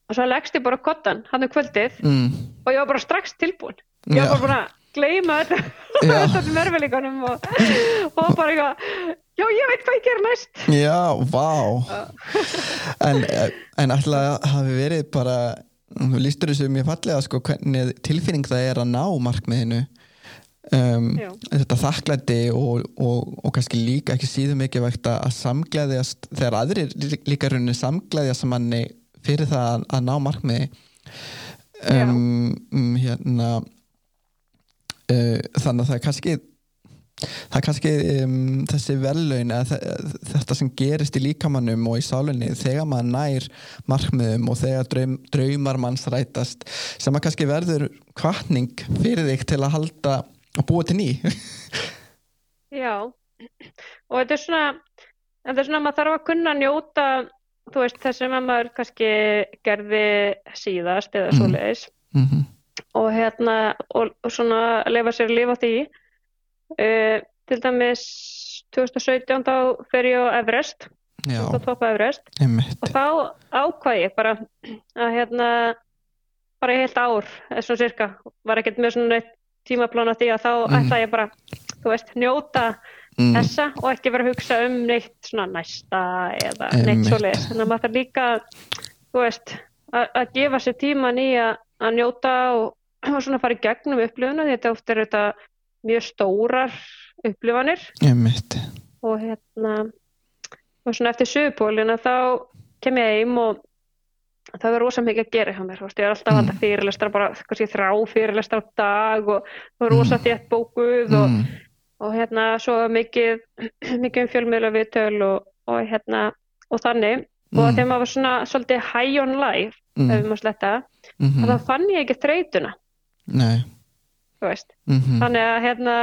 og svo leggst ég bara kottan hann um kvöldið mm, og ég var bara strax tilbúin. Ég var bara búin að gleyma þetta þetta merfilíkanum og, og bara eitthvað já ég veit hvað ég ger næst. Já, vá. En, en alltaf hafi verið bara þú lístur þessu mjög fallega sko, hvernig tilfinning það er að ná markmiðinu. Um, þetta þakklæti og, og, og kannski líka ekki síður mikið vegt að samglæðjast þegar aðrir lí- líka rauninni samglæðjast manni fyrir það að, að ná markmiði. Um, hérna uh, þannig að það er kannski það er kannski um, þessi vellaun þetta sem gerist í líkamannum og í sálunni þegar maður nær markmiðum og þegar draum, draumar manns rætast sem að kannski verður kvartning fyrir þig til að halda og búa til ný Já og þetta er svona þetta er svona að maður þarf að kunna að njóta þú veist þess að maður kannski gerði síðast eða mm. svo leiðis mm -hmm. og hérna og, og svona lefa sér að lifa því uh, til dæmis 2017 þá fer ég á Everest á topa Everest Einmitt. og þá ákvað ég bara að hérna bara í heilt ár, svona cirka var ekkert með svona tímaplána því að þá mm. ætla ég bara, þú veist, njóta mm. þessa og ekki vera að hugsa um neitt svona næsta eða neitt svo leiðis, þannig að maður þarf líka þú veist, að gefa sér tíman í að njóta og, og svona fara í gegnum upplifuna því þetta oft er þetta mjög stórar upplifanir og hérna og svona eftir sögupólina þá kem ég heim og það var rosa mikið að gera hjá mér ég er alltaf mm. fyrirlestra bara kannski, þrá fyrirlestra á dag og það var rosa mm. þétt bókuð og, mm. og hérna svo mikið mikið um fjölmiðla viðtöl og, og hérna og þannig mm. og þegar maður var svona svolítið high on life mm. ef maður sletta -hmm. þá fann ég ekki þreytuna nei -hmm. þannig að hérna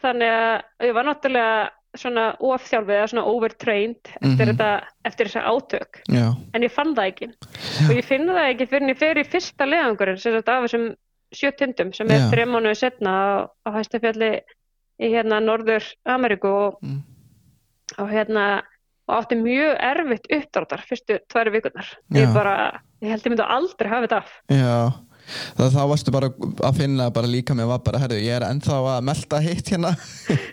þannig að ég var náttúrulega svona ofþjálfið eða svona overtrained eftir, mm -hmm. þetta, eftir þessa átök Já. en ég fann það ekki Já. og ég finn það ekki fyrir en ég fer í fyrsta leðangurinn sem þetta af þessum sjötindum sem er þrejum mánuðu setna á, á hæstafjalli í hérna Norður Ameríku og, mm. og hérna og átti mjög erfitt uppdráttar fyrstu tværi vikunar ég, bara, ég held ég myndi aldrei hafa þetta af Já það, þá varstu bara að finna bara líka með var bara, herru, ég er ennþá að melda hitt hérna.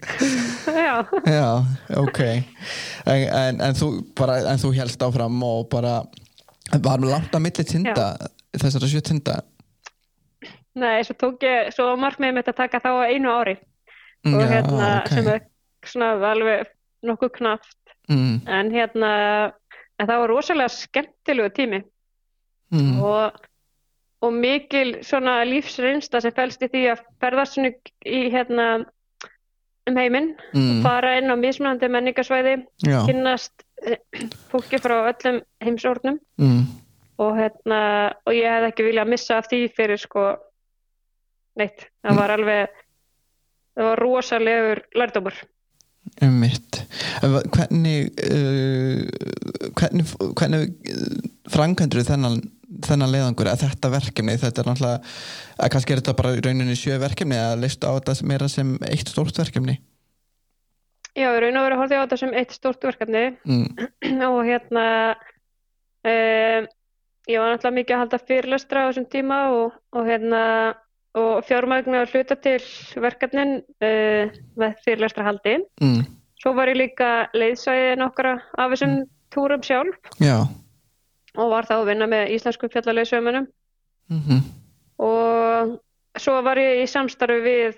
Já. Já, ok. En, en, en þú bara, en þú helst áfram og bara var langt að milli tinda þessara sjö tinda? Nei, svo tók ég, svo markmiðið mitt að taka þá einu ári. Og já, hérna okay. sem er svona alveg nokkuð knaft mm. en hérna en það var rosalega skemmtilegu tími. Mm. og og mikil svona lífsreynsta sem fælst í því að ferðast svona í hérna um heiminn mm. fara inn á mismunandi menningarsvæði Já. kynnast eh, fólki frá öllum heimsórnum mm. og hérna og ég hef ekki viljað missa af því fyrir sko neitt, það mm. var alveg það var rosalegur lærdómar um mitt hvernig uh, hvernig, hvernig framkvæmdur þennan þennan leiðangur að þetta verkefni, þetta er náttúrulega að kannski er þetta bara rauninni sjö verkefni að lista á þetta meira sem eitt stórt verkefni Já, raun og verið að horfa á þetta sem eitt stórt verkefni mm. og hérna um, ég var náttúrulega mikið að halda fyrirlestra á þessum tíma og, og hérna og fjármægna að hluta til verkefnin uh, með fyrirlestra haldi mm. svo var ég líka leiðsvæðið nokkra af þessum mm. túrum sjálf Já og var þá að vinna með íslensku fjallarleysömanum mm -hmm. og svo var ég í samstarfi við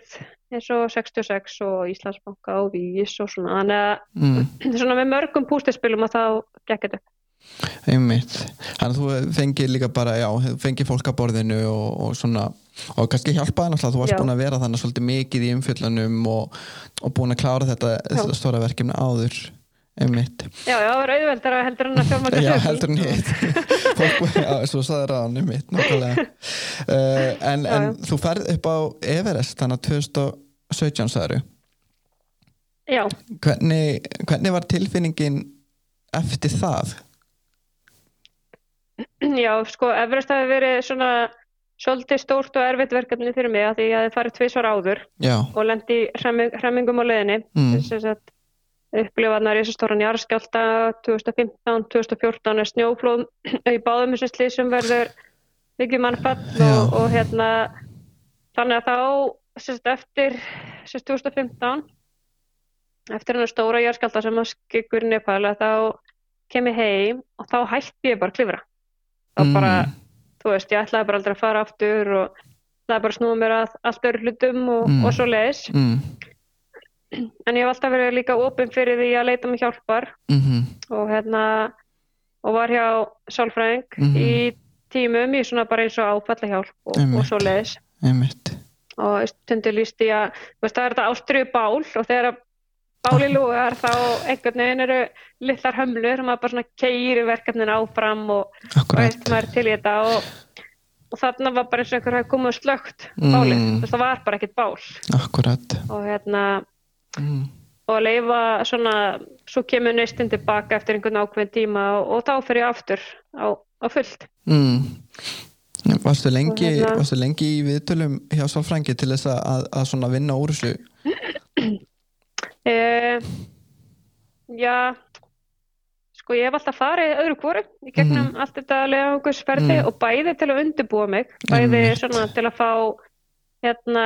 eins og 66 og Íslandsbanka og Vís og svona. Þannig að mm. svona með mörgum pústispilum að þá gekk þetta einmitt, þannig að þú fengið líka bara, já, fengið fólk að borðinu og, og svona, og kannski hjálpaði náttúrulega, þú varst já. búin að vera þannig svolítið mikið í umfjöldunum og, og búin að klára þetta, þetta stóra verkefni áður Einmitt. Já, já, það er auðveldar að heldur hann að fjármaka Já, heldur hann hitt Já, svo saði ráðan um mitt uh, En, já, en já. þú ferð upp á Everest þannig að 2017 sagður Já hvernig, hvernig var tilfinningin eftir það? Já, sko Everest hafi verið svona svolítið stórt og erfitt verkefni fyrir mig að því að ég hafi farið tvísvar áður já. og lendi hremmingum á leðinni mm. þess að upplifaðnar í þessu stóran jarðskjálta 2015-2014 er snjóflóð í báðum þessu slísum verður mikið mannfall og, og hérna þannig að þá sérst, eftir sérst, 2015 eftir hennar stóra jarðskjálta sem að skikkur Nepal þá kem ég heim og þá hætti ég bara klifra þá mm. bara, þú veist, ég ætlaði bara aldrei að fara aftur og það bara snúið mér að allt öru hlutum og, mm. og svo leiðis mm en ég hef alltaf verið líka ofinn fyrir því að leita mig hjálpar. Mm -hmm. og hérna og var hjá sálfræðing mm -hmm. í tímum í svona bara eins og áfalla hjálp og, og svo leiðis og stundu líst í að veist, það er þetta ástriðu bál og þegar báli lúgar þá einhvern veginn eru litlar hömlur og maður bara svona keiri verkefnin áfram og, og veist maður til í þetta og, og þarna var bara eins og einhver hafi komið slögt báli, mm. það var bara ekkert bál. Akkurat. Og hérna mm. og leifa svona svo kemur neistinn tilbaka eftir einhvern ákveðin tíma og, og þá fyrir ég aftur á, á fullt mm. Varstu lengi, hérna, varstu lengi í viðtölum hjá Sálfrængi til þess að, að svona vinna úr þessu? Uh, já, sko ég hef alltaf farið öðru kvoru í gegnum mm. allt þetta leðangursferði mm. og bæði til að undirbúa mig, bæði mm. svona til að fá hérna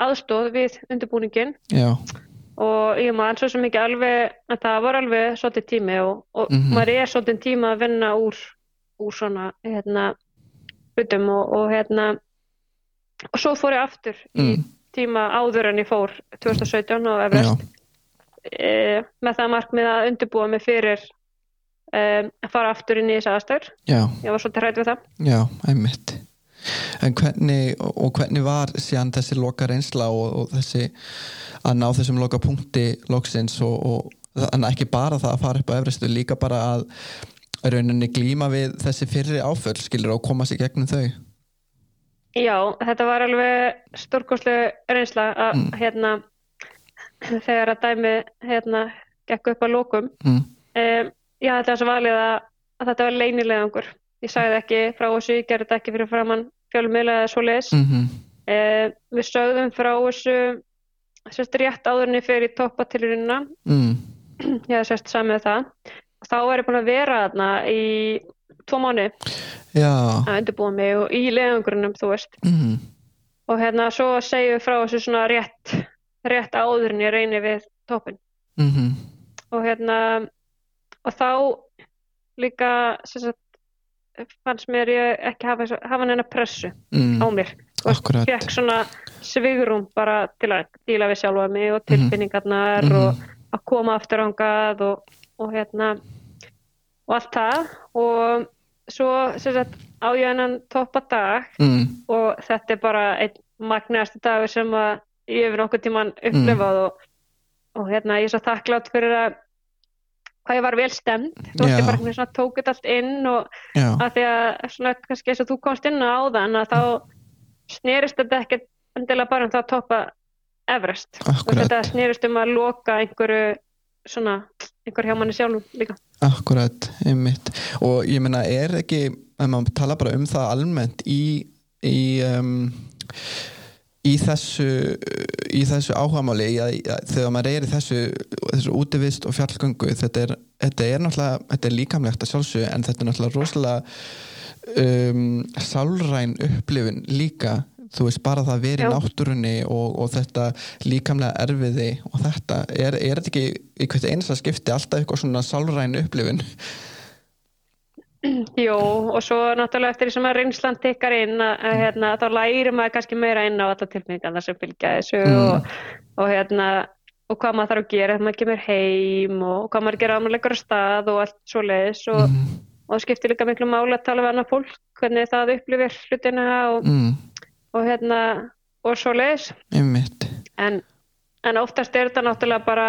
aðstóð við undirbúningin já. og ég maður svo sem ekki alveg, en það var alveg svolítið tími og, og -hmm. maður er svolítið tíma að vinna úr, úr svona hérna hlutum og, og hérna og svo fór ég aftur mm. í tíma áður en ég fór 2017 á Everest. E, með það markmið að undirbúa mig fyrir e, að fara aftur inn í þessu aðstöður ég var svolítið hrætt við það. Já, einmitt en hvernig, og hvernig var síðan þessi loka reynsla og, og þessi að ná þessum loka punkti loksins og, og ekki bara það að fara upp á Everestu líka bara að rauninni glíma við þessi fyrri áföll skilur og koma sér gegnum þau Já, þetta var alveg stórkoslu reynsla að mm. hérna þegar að dæmi hérna gekk upp á lókum mm. um, ég hætti þess að valið að, að þetta var leinilegangur ég sagði ekki frá þessu, ég gerði þetta ekki fyrir framann fjölumila eða svo leiðis mm -hmm. um, við sögðum frá þessu sérst rétt áðurni fyrir toppatilurina mm. ég hef sérst samið það. Þá er ég búin að vera þarna í tvo mánu að undirbúa mig og í leðangurinnum þú veist. Mm og hérna svo segjum við frá þessu svona rétt, rétt áður en ég reyni við toppin mm -hmm. og hérna og þá líka sagt, fannst mér ég ekki hafa, hafa neina pressu mm. á mér og fekk svona svigrum bara til að díla við sjálfa mig og mhm. tilfinningarnar -hmm. og að koma aftur ángað og og hérna og allt það og svo sagt, á ég hennan toppa dag mm. og þetta er bara einn magnaðasti dagur sem ég hefur nokkuð tíman upplefað mm. og, og hérna ég er svo þakklátt fyrir að hvað ég var vel stemd þú veist ég bara svona tók þetta allt inn og Já. að því að svona kannski eins og þú komst inn á þann að þá snerist þetta ekkert endilega bara um það að toppa Everest. Þetta snerist um að loka einhverju svona einhver hjá manni sjálf líka. Akkurat, einmitt. Og ég menna er ekki, ef maður tala bara um það almennt í í, um, í þessu í þessu áhagamáli þegar maður er í þessu, þessu útivist og fjallgöngu þetta er, þetta er náttúrulega þetta er líkamlegt að sjálfsög en þetta er náttúrulega rosalega um, sálræn upplifin líka þú veist bara það að vera í náttúrunni og, og þetta líkamlega erfiði og þetta, er, er þetta ekki í hvert einasta skipti alltaf eitthvað svona sálræn upplifin? Jó og svo náttúrulega eftir því sem að reynslan tekkar inn að, að hérna, þá læri maður kannski meira inn á alla tilmyngan þar sem fylgja þessu mm. og, og hérna og hvað maður þarf að gera þegar maður kemur heim og hvað maður gera á maður leggur á stað og allt svo leiðis og, mm. og það skiptir líka miklu máli að tala við annar fólk hvernig það upplifir hlutina og mm og hérna og svo leiðis en, en oftast er þetta náttúrulega bara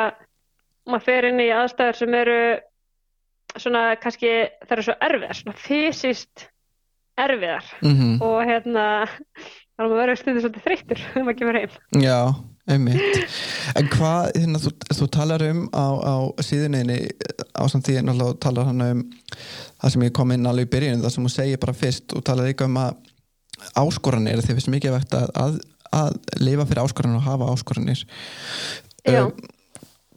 maður fer inn í aðstæður sem eru svona kannski það eru svo erfiðar, svona fysiskt erfiðar. Mm -hmm. og hérna þannig að maður verður stundið svolítið þreyttur þegar maður kemur heim. Já, einmitt. En hvað, hérna, þú, þú talar um á, á síðuninni á samt því að talar hann um það sem ég kom inn alveg í byrjun það sem þú segir bara fyrst og talar líka um að áskoranir þegar finnst mikið vegt að, að, að lifa fyrir áskoranir og hafa áskoranir. Uh,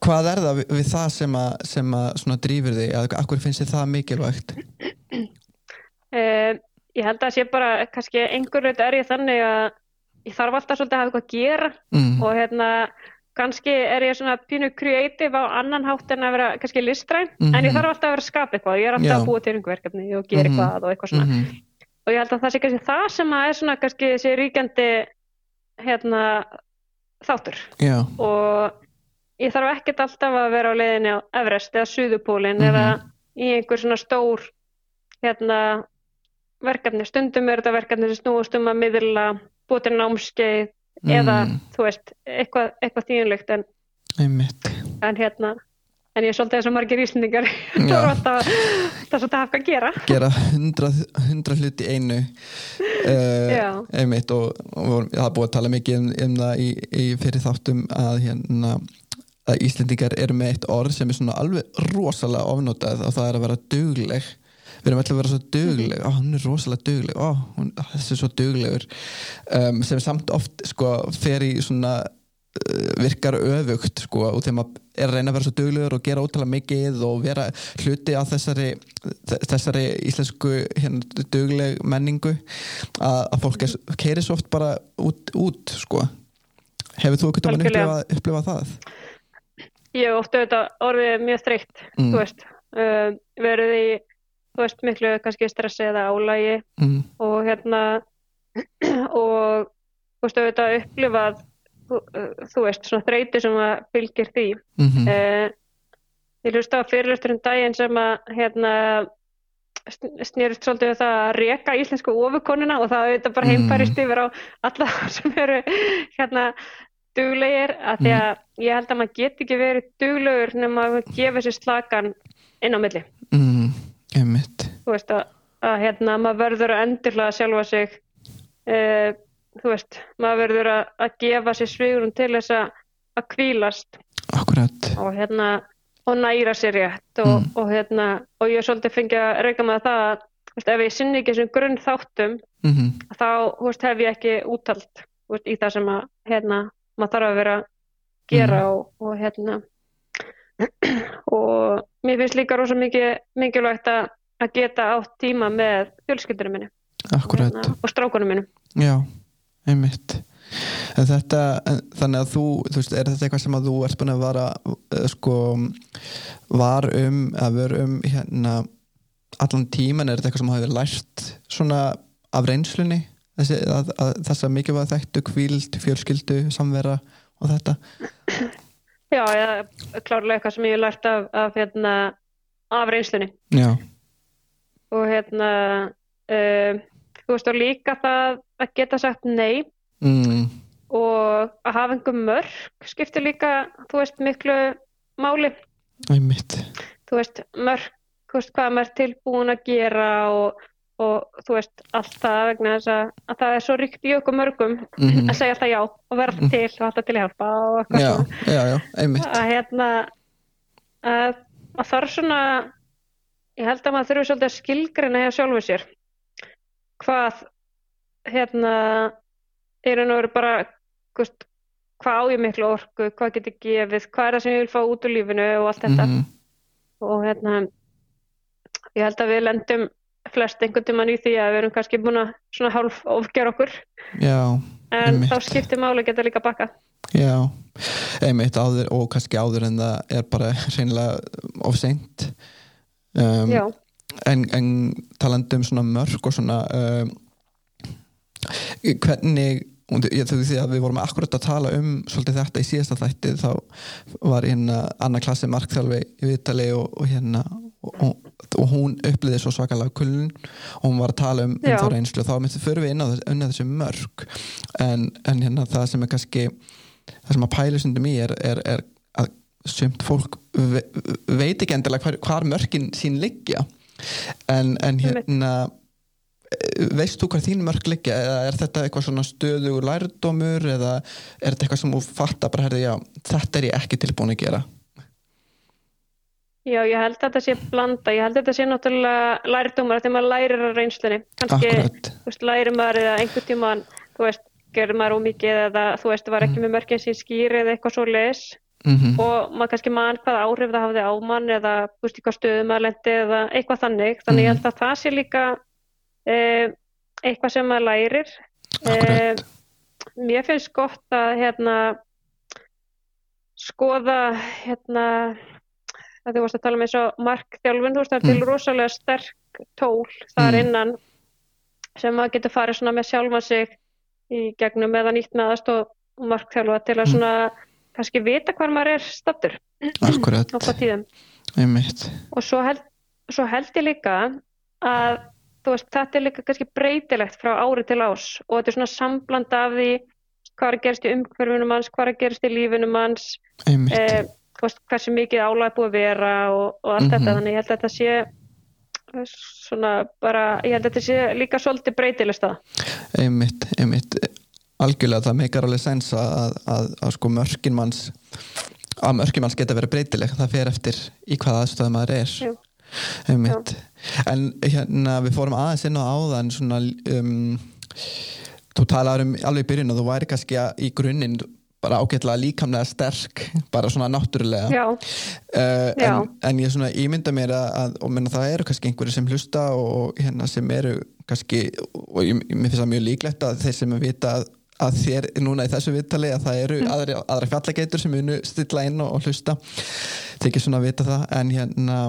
hvað er það við, það sem að, sem að drýfur þig, að akkur finnst þið það mikilvægt uh, ég held að sé bara kannski einhverju er ég þannig að ég þarf alltaf svolítið að hafa eitthvað að gera mm. og hérna kannski er ég svona pínu kreatív á annan hátt en að vera kannski listræn mm -hmm. en ég mhm. þarf alltaf að vera að skapa eitthvað ég er alltaf Já. að búa til einhver verkefni og gera mm -hmm. eitthvað og eitthvað svona -hmm og ég held að það sé kannski það sem að er svona kannski þessi ríkjandi hérna þáttur Já. og ég þarf ekkert alltaf að vera á leiðinni á Everest eða Suðupólinn mm -hmm. eða í einhver svona stór hérna verkefni, stundum er þetta verkefni sem snúast um að miðla búið til námskeið eða Mm. þú veist, eitthvað, eitthvað þýðinlegt en, en hérna en ég er svolítið eins og margir íslendingar þú Já. er alltaf, svolítið að hafa hvað að gera gera hundra, hundra hluti einu uh, einmitt og, og það er búið að tala mikið um, um það í, í fyrir þáttum að hérna að Íslendingar eru með eitt orð sem er svona alveg rosalega ofnotað og það er að vera dugleg. Við erum alltaf að vera svo dugleg. Ó, hún er rosalega dugleg, ó, hún, þessi er svo duglegur. Um, sem samt oft sko fer í svona uh, virkar öfugt sko og þegar maður er að reyna að vera svo duglegur og gera ótrúlega mikið og vera hluti af þessari, þessari íslensku hérna, dugleg menningu. Að, að fólk er, keiri svo oft bara út, út sko. Hefur þú ekkert að upplifa, upplifa það? Ég hef ofta auðvitað orðið mjög þreytt Mm. þú veist, uh, verið í þú veist, miklu kannski stressi eða álægi Mm, og hérna og þú veist, auðvitað upplifað þú, uh, þú veist, svona þreyti sem að fylgir því mm uh, ég hlusta á fyrirlustur um daginn sem að hérna sn- snerist svolítið það að reka íslensku ofukonuna og það auðvitað bara Mm. heimfærist yfir á alla sem eru hérna duglegir að því að ég held að maður get ekki verið duglegur nema að gefa sér slakan inn á milli. Mm, þú veist að, að hérna maður verður að endurlega sjálfa sig uh, þú veist maður verður að, að gefa sér svigurum til þess að að kvílast akkurat. og hérna og næra sér rétt og, Mm. og hérna og ég er svolítið fengið að reyka með það að veist, ef ég sinni ekki þessum grunn þáttum mm þá veist, hef ég ekki úttalt í það sem að hérna, maður þarf að vera að gera Mhm. og, og hérna. Og mér finnst líka rosa mikið mikilvægt að, geta átt tíma með fjölskyldunum minni. Hérna, og strákunum minni Já, einmitt. En þetta, en, þannig að þú, þú veist, er þetta eitthvað sem að þú ert búin að vara uh, sko var um, að vera um hérna allan tíman, er þetta eitthvað sem hafi lært svona af reynslunni þessi, að, að, þess að mikið var þekktu kvíld, fjölskyldu, samvera og þetta. Já, já, klárlega eitthvað sem ég hef lært af, af, hérna, af reynslunni. Já, og hérna uh, þú veist og líka það að geta sagt nei. Mm, og að hafa einhver mörg skiptir líka, þú veist, miklu máli, einmitt. Þú veist, mörg þú veist, hvað maður er tilbúin að gera og, og þú veist, allt það vegna þess að, að það er svo ríkt í okkur mörgum mm, að segja alltaf já og vera alltaf til og alltaf til að hjálpa og eitthvað svona. að hérna að, að þarf svona ég held að maður þurfi svolítið að skilgreina hjá sjálfu sér hvað hérna er að vera bara veist, hvað á ég miklu orku, hvað get ég gefið hvað er það sem ég vil fá út úr lífinu og allt þetta. Mhm, og hérna ég held að við lendum flest einhvern tímann í því að við erum kannski búin að svona hálf ofgjör okkur. Já, en Einmitt. þá skiptir máli geta líka bakka. Já, einmitt áður og kannski áður en það er bara reynilega of seint. Um, en, en talandi um svona mörg og svona um, hvernig ég að við vorum akkurat að tala um svolítið þetta í síðasta þætti þá var hérna annar klassi markþjálfi í Vitali og, og hérna og, og, hún uppliði svo svakalega kulun og hún var að tala um, um þá reynslu. Og þá myndi fyrir við inn á, þess, inn á þessu mörg en, en hérna það sem er kannski það sem að pælusundum í er, er, er að sumt fólk ve, veit ekki endilega hvar, hvar mörkin sín liggja. En, en hérna veist þú hvað þín mörk liggja? Eða er þetta eitthvað svona stöðugur lærdómur? Eða er þetta eitthvað sem þú fattar bara herði já, þetta er ég ekki tilbúin að gera Já, ég held að þetta sé blanda, ég held að þetta sé náttúrulega lærdómar þegar maður lærir á reynslunni. Kannski, lærir maður eða einhvern tímann, þú veist, gerir maður ómikið eða þú veist, var ekki með mörgin sín skýri eða eitthvað svo leis mm og maður kannski mann hvað áhrif það hafði á mann eða þú veist, hvað stöðu maður lendi eða eitthvað þannig. Þannig ég held að það sé líka eh, eitthvað sem maður lærir. akkurat. mér finnst gott að hérna skoða hérna að þú varst að tala með eins og markþjálfun, þú veist það er til Mm. rosalega sterk tól þar Mm. innan sem maður getur farið svona með sjálfa sig í gegnum eða nýtt með aðstof markþjálfa til að Mm. svona kannski vita hvar maður er akkurat, á hvað tíðum og svo held, svo held ég líka að veist, þetta er líka kannski breytilegt frá ári til ás og þetta er svona sambland af því hvað er að gerast í umhverfinu manns, hvað er að gerast í manns, einmitt, eh, veist, hversu mikið álag búið að vera og, og allt Mhm. þetta, þannig ég held að þetta sé eh, svona bara, ég held að þetta sé líka svolítið breytileg stað. einmitt, einmitt algjörlega það meikar alveg sens að, að, að, að sko mörkin manns að mörkin manns geta verið breytileg það fer eftir í hvaða aðstöðum maður er Jú. einmitt en hérna við fórum aðeins inn á áðan svona um, þú talaður um alveg í byrjun og þú væri kannski að, í grunninn bara ágætlega líkamlega sterk bara svona náttúrulega. Já, Uh, Já. en, en ég svona ímynda mér að, að og menna það eru kannski einhverju sem hlusta og hérna sem eru kannski og ég, mér finnst það mjög líklegt að þeir sem vita að, að þér núna í þessu viðtali að það eru aðri, aðra fjallageitur sem munu stilla inn og, og hlusta. Þykir svona að vita það en hérna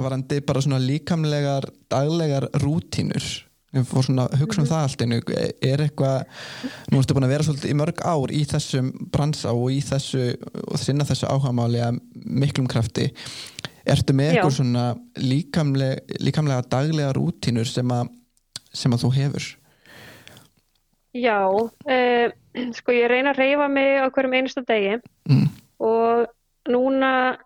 varandi bara svona líkamlegar daglegar rútínur ég fór svona að hugsa um það allt einu. Er eitthvað, nú ertu búin að vera svolítið í mörg ár í þessum bransa og í þessu, og sinna þessu áhagamáli að miklum krafti. Ertu með eitthvað svona líkamlega, líkamlega daglega rútínur sem að, sem að þú hefur? Já, eh, sko ég reyna að reyfa mig á hverjum einasta degi. Mm. og núna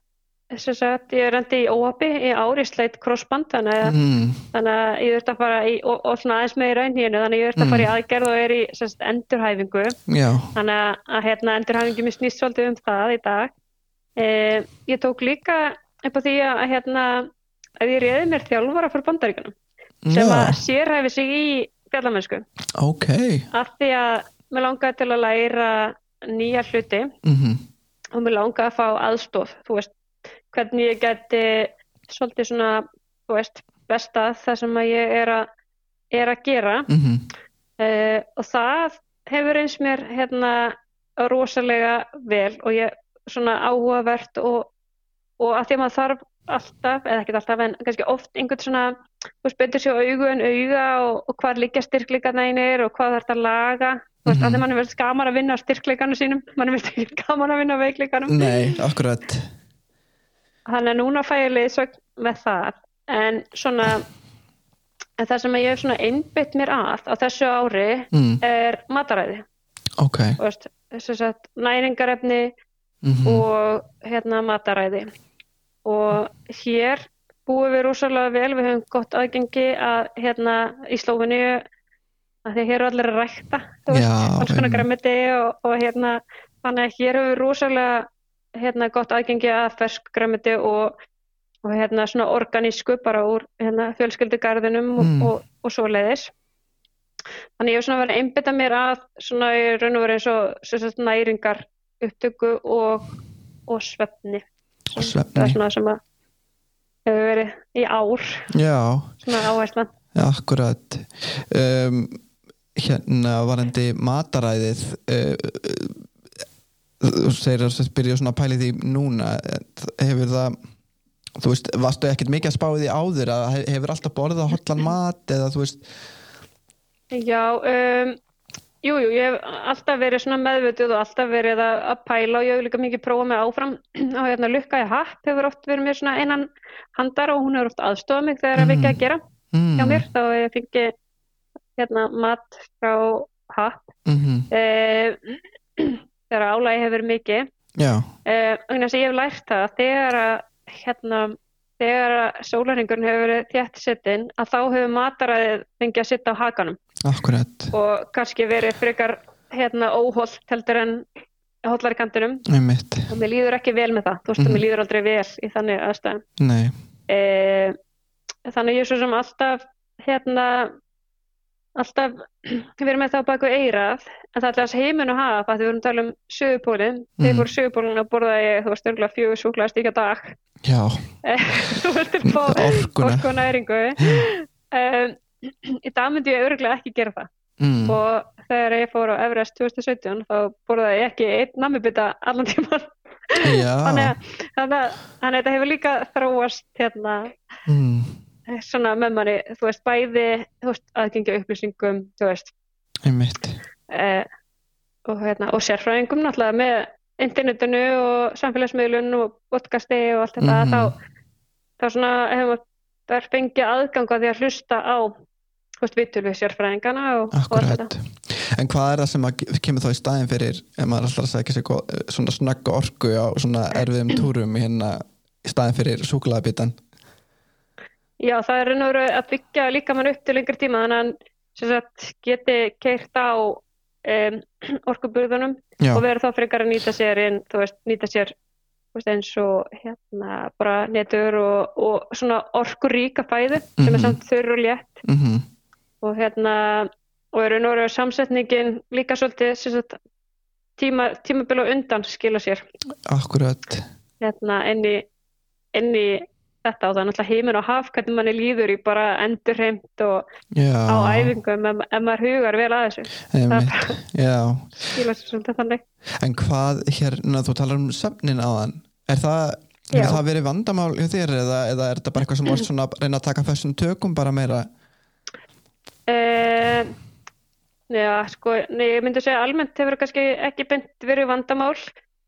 sem sagt, ég rendi í óhafi í ár, ég sleitt crossband þannig að, Mm. þannig að ég þurfti að fara í, og, og svona aðeins með í raunhínu þannig að ég þurfti að fara í aðgerð og er í sem sagt, endurhæfingu. Já, þannig að, að hérna, endurhæfingi mér snýst svolítið um það í dag. Eh, ég tók líka upp á því að hérna, að ég reyði mér þjálfara fyrir bandaríkunum sem að já, sérhæfi sig í fjallamennsku ok. Af því að mér langaði til að læra nýja hluti mm og mér langaði að fá aðstof þú veist, hvernig ég geti svolítið svona, þú veist bestað það sem að ég er að er að gera. -hmm. uh, og það hefur eins mér hérna rosalega vel og ég svona áhugavert og, og að því að maður þarf alltaf, eða ekki alltaf en kannski oft einhvern svona, þú betur sér augu en auga og, og hvað liggja styrkleikarnir og hvað þarf þetta að laga. Þú veist, af því að mann er vel gaman að vinna á styrkleikarnu sínum mann er vel ekki gaman að vinna á veikleikarnum nei, akkurat þannig að núna fæ ég leiðsögn með það. En svona en það sem ég hef svona einbytt mér að á þessu ári mm. er mataræði. Ok. Þú veist, að næringarefni mm og hérna mataræði. Og hér búum við rosalega vel, við höfum gott aðgengi að hérna í Slófinu að því hér eru allir að rækta veist, alls konar græmiti og, og hérna þannig að hér höfum við rosalega hérna gott aðgengi að fersk græmiti og, og hérna svona organísku bara úr hérna fjölskyldugarðinum og, Mm. og, og svo leiðis þannig ég hef svona verið að einbytta mér að svona í raun og verið eins og sagt, næringar upptöku og, og svefni. Og það svefni. er svona sem að hefur verið í ár. Já, svona áherslan. Ja, akkurat. Um, hérna varandi mataræðið uh, þú segir að byrja svona að pæli því núna hefur það þú veist, varstu ekkert mikið að spá því áður að he- hefur alltaf borðað hotlan mat eða þú veist? Já, um, jú, jú, ég hef alltaf verið svona meðvituð og alltaf verið að, að pæla og ég hef líka mikið prófað mig áfram og hérna Lukka í happ hefur oft verið mér svona einan handar og hún hefur oft aðstofað mig þegar það er ekki að gera mm, hjá mér þá ég fengið hérna mat frá happ. Mm eh, þegar álægi hefur mikið. Eh, þess að ég hef lært það að þegar að hérna þegar að sólarhingurinn hefur verið þétt settin að þá hefur mataræðið fengið að sitta á hakanum. Akkurat. Og kannski verið frekar hérna óholt heldur en einmitt, og mér líður ekki vel með það, þú veist að Mhm. mér líður aldrei vel í þannig aðstæðum. Nei. E, þannig ég er svo sem alltaf hérna alltaf verið með þá baku eirað en það er alltaf heimin og hafa að við vorum að tala um sögupólinn, ég Mhm. fór sögupólinn að borða ég, þú veist, örgulega fjögur súklaði stíka dag. Já, þú veist, upp á orkuna. næringu um, í dag myndi ég örgulega ekki gera það. Mm, og þegar ég fór á Everest 2017 þá borðaði ég ekki einn nammibita allan tíman að, að þannig að þetta hefur líka þróast hérna. Mm, svona með manni, þú veist, bæði þú veist, aðgengja upplýsingum þú veist, einmitt eh, og hérna, og sérfræðingum náttúrulega með internetinu og samfélagsmiðlun og podcasti og allt þetta, Mhm. þá, þá svona hefur maður fengið aðgang á því að hlusta á þú veist, vitur við sérfræðingana og, og allt þetta. En hvað er það sem kemur þá í staðin fyrir ef maður alltaf sig gó- svona snögg orku á svona erfiðum túrum hérna í staðin fyrir súkulæðabitan Já, það er raun og veru að byggja líka mann upp til lengri tíma þannig að hann sem sagt, geti keirt á um, orkuburðunum Já, og verður þá frekar að nýta sér inn, veist, nýta sér veist, eins og hérna bara netur og, og svona orkuríka fæðu sem Mhm. er samt þurr og létt. Mhm, og hérna og raun og veru samsetningin líka svolítið sem sagt, tíma, tímabil og undan skila sér. Akkurat. Hérna inn í þetta og það er náttúrulega heiminn og haf hvernig manni líður í bara endurheimt og Já, á æfingum ef, ef maður hugar vel að þessu. Einmitt, já. skila sér svolítið þannig. En hvað hérna, þú talar um söfnin áðan er það, hefur það verið vandamál hjá þér eða, eða er þetta bara eitthvað sem vorst svona að reyna að taka þessum tökum bara meira? Uh, já, sko, nei, ég myndi segja almennt hefur það kannski ekki beint verið vandamál.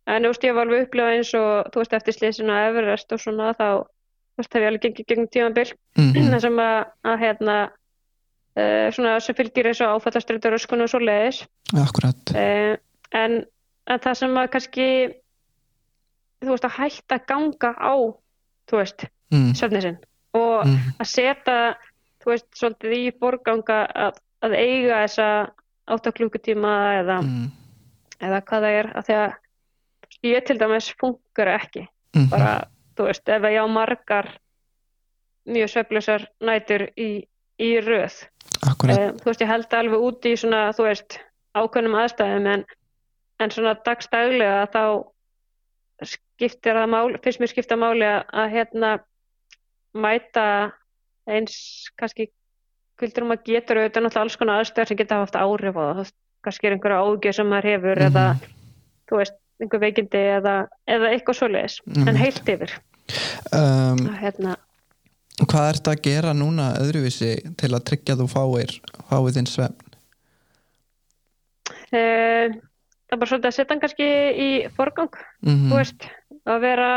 En þú veist, ég var alveg upplifað eins og þú veist, eftir slísina Everest og svona þá, þú veist, hef ég alveg gengið gegnum tímabil mm þar sem að, að hérna uh, svona sem fylgir eins og áfallastreitur öskun og svo leiðis uh, en, en það sem að kannski þú veist, að hætta ganga á þú veist, mm. söfni sinn og Mm. að setja þú veist, svolítið í forganga að, að eiga þessa 8 klukkutíma eða, Mm. eða hvað það er að því að ég til dæmis funkar ekki Mhm. bara, þú veist, ef ég á margar mjög sveflusar nætur í, í röð. Akkurat. Eh, þú veist, ég held alveg út í svona, þú veist, ákveðnum aðstæðum en, en svona dagstaglega þá skiptir það mál, finnst mér skipta máli að, að hérna mæta eins kannski kvöldur um að getur auðvitað náttúrulega alls konar aðstæður sem geta haft áhrif á það, kannski er einhverja ágjör sem maður hefur Mhm. eða, þú veist, einhver veikindi eða, eða eitthvað svoleiðis, Mhm. en heilt yfir um, að hérna, Hvað ert að gera núna öðruvísi til að tryggja þú fáir fáið þinn svefn? e, það er bara svolítið að setja hann kannski í forgang Mm þú veist, að vera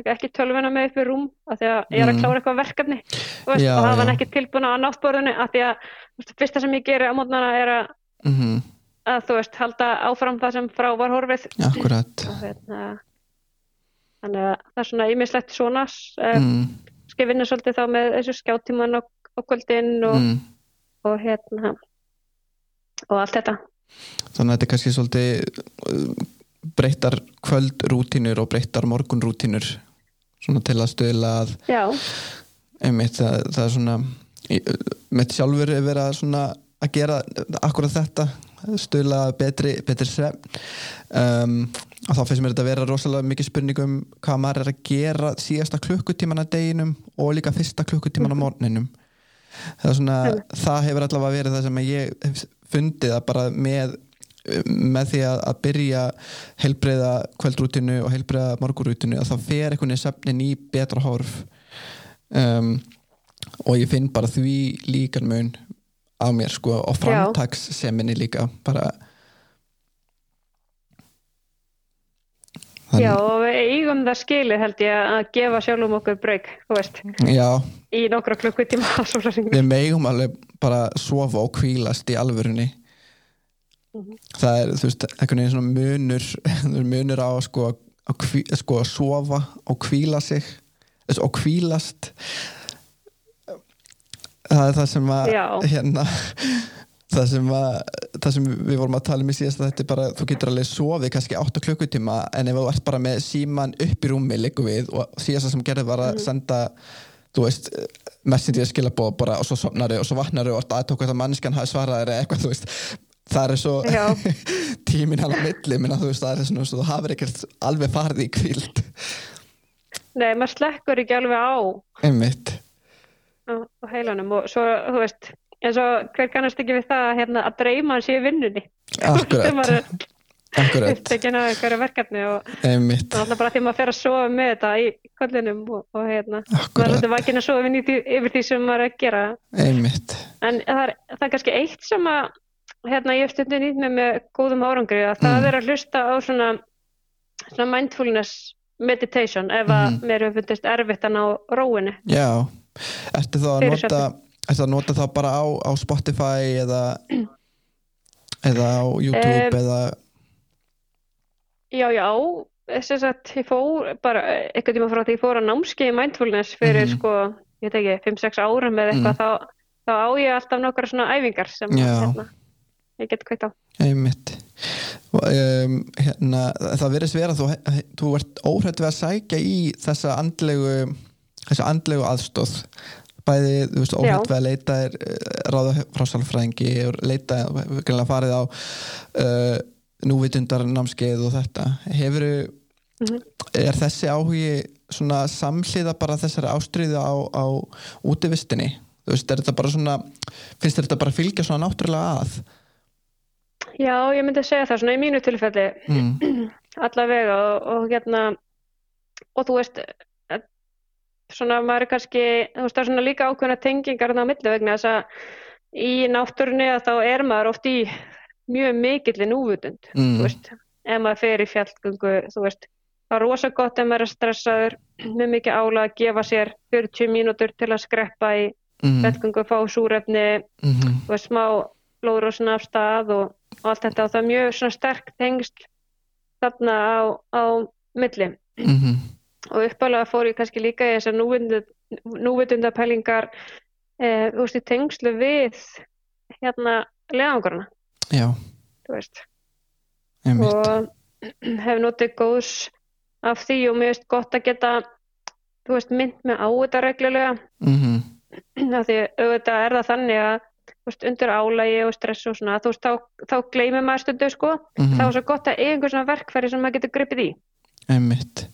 ekki tölvuna með upp í rúm af því að ég er að Mm. klára eitthvað verkefni veist, Já, og hafa hann já. ekki tilbúin á náttborðinu af því að veist, fyrsta sem ég geri á mótnana er að, -hmm. Að þú veist, halda áfram það sem frá var horfið Akkurat og hérna þannig að það er svona ímislegt svona mm. mm. vinna svolítið þá með þessu skjáttíman og, og kvöldin og, Mm. og hérna og allt þetta Þannig að þetta er kannski svolítið uh, breyttar kvöldrútínur og breyttar morgunrútínur svona til að stöðla að já, einmitt það, það er svona mitt sjálfur er verið að svona að gera akkurat þetta stöðla að betri, betri svefn. Um, og þá finnst mér þetta að vera rosalega mikið spurning um hvað maður er að gera síðasta klukkutíman að deginum og líka fyrsta klukkutíman á morninum það svona, það hefur allavega verið það sem ég hef fundið að bara með með því að, að byrja heilbreyða kvöldrútinu og heilbreyða morgurútinu að þá fer einhvern veginn sefnin í betra horf. Um, og ég finn bara því líkan mun á mér sko og framtagsseminni líka bara. Já og við eigum það skilið held ég að gefa sjálfum okkur já, í nokkra klukkutíma við megum alveg bara sofa og kvílast í alvörunni. Mhm. það er þú veist, einhvern veginn svona munur munur á sko að, sko, sofa og kvíla sig. Og kvílast það er það sem að hérna það sem, að, það sem við vorum að tala um í síðast þetta er bara, þú getur alveg sofið kannski 8 klukkutíma en ef þú ert bara með síman upp í rúmi liggur við og síðast sem gerði var að senda þú veist, messenger skilabóð bara og svo sopnari og svo vatnari og aðtók að mannskan hafi svarað þér eða eitthvað þú veist. Það er svo hann á milli minna, þú veist, það er svona, þú hafir ekkert alveg farið í kvíld Nei, maður slekkur ekki alveg á. Einmitt á, á heilanum og svo, þú veist, eins og hver kannast ekki við það hérna, að dreyma hans í vinnunni. Akkurat, er akkurat og einmitt, alltaf bara því maður fer að sofa með þetta í kollinum og, og hérna, er akkurat, alltaf vakinn að sofa því, yfir því sem maður er að gera. einmitt En það er, það er kannski eitt sem að, hérna, ég hef stundin nýtt með með góðum árangri að það Mm. er að hlusta á svona, svona mindfulness meditation ef að Mhm. mér hefur fundist erfitt að ná róinu. Já, ertu þá að nota ertu að nota þá bara á, á Spotify eða eða á YouTube Em, eða Já, já, þess að ég fór bara eitthvað tíma frá því ég fór að námskeið mindfulness fyrir Mhm. sko, ég veit ekki, 5-6 árum eða eitthvað, þá, þá á ég alltaf nokkra svona æfingar sem Já. hérna, ég get kveikt á. einmitt um, hérna, það verðist vera að þú, þú ert óhrætt við að sækja í þessa andlegu þessa andlegu aðstóð bæði, þú veist, óhrætt við að leita er, ráða frá sálfræðingi leita, greinlega farið á uh, núvitundar námskeið og þetta. Hefur Mhm. er þessi áhugi svona samhliða bara þessari ástriðu á, á útivistinni? Þú veist, er þetta bara svona finnst þetta bara fylgja svona náttúrulega að? Já, ég myndi segja það svona í mínu tilfelli. Mm, allavega og, og hérna og þú veist eh, svona maður er kannski þú veist það er svona líka ákveðna tengingar þarna á milli vegna þess að í náttúrunni að þá er maður oft í mjög mikilli núvutund Mm. þú veist, ef maður fer í fjallgöngu þú veist, það er rosa gott ef maður er stressaður með mikið ála að gefa sér 40 mínútur til að skreppa í mm, fjallgöngu, fá súrefni mm, þú veist, smá blóðrósina af stað og, og allt þetta. Og það er mjög svona sterk tengsl þarna á, á milli. Mm, og uppalega fór ég kannski líka í þessar núvitundapælingar eh, þú veist, í tengslu við hérna leðangurna, já, veist. Og hef notið góðs af því og mér finnst gott að geta þú veist, mynd með á þetta reglulega. Mm, af því auðvitað er það þannig að veist, undir álægi og stress og svona þú veist, þá, þá gleymir maður stundu sko. Mm, þá er svo gott að eiga einhver svona verkfæri sem maður getur gripið í einmitt.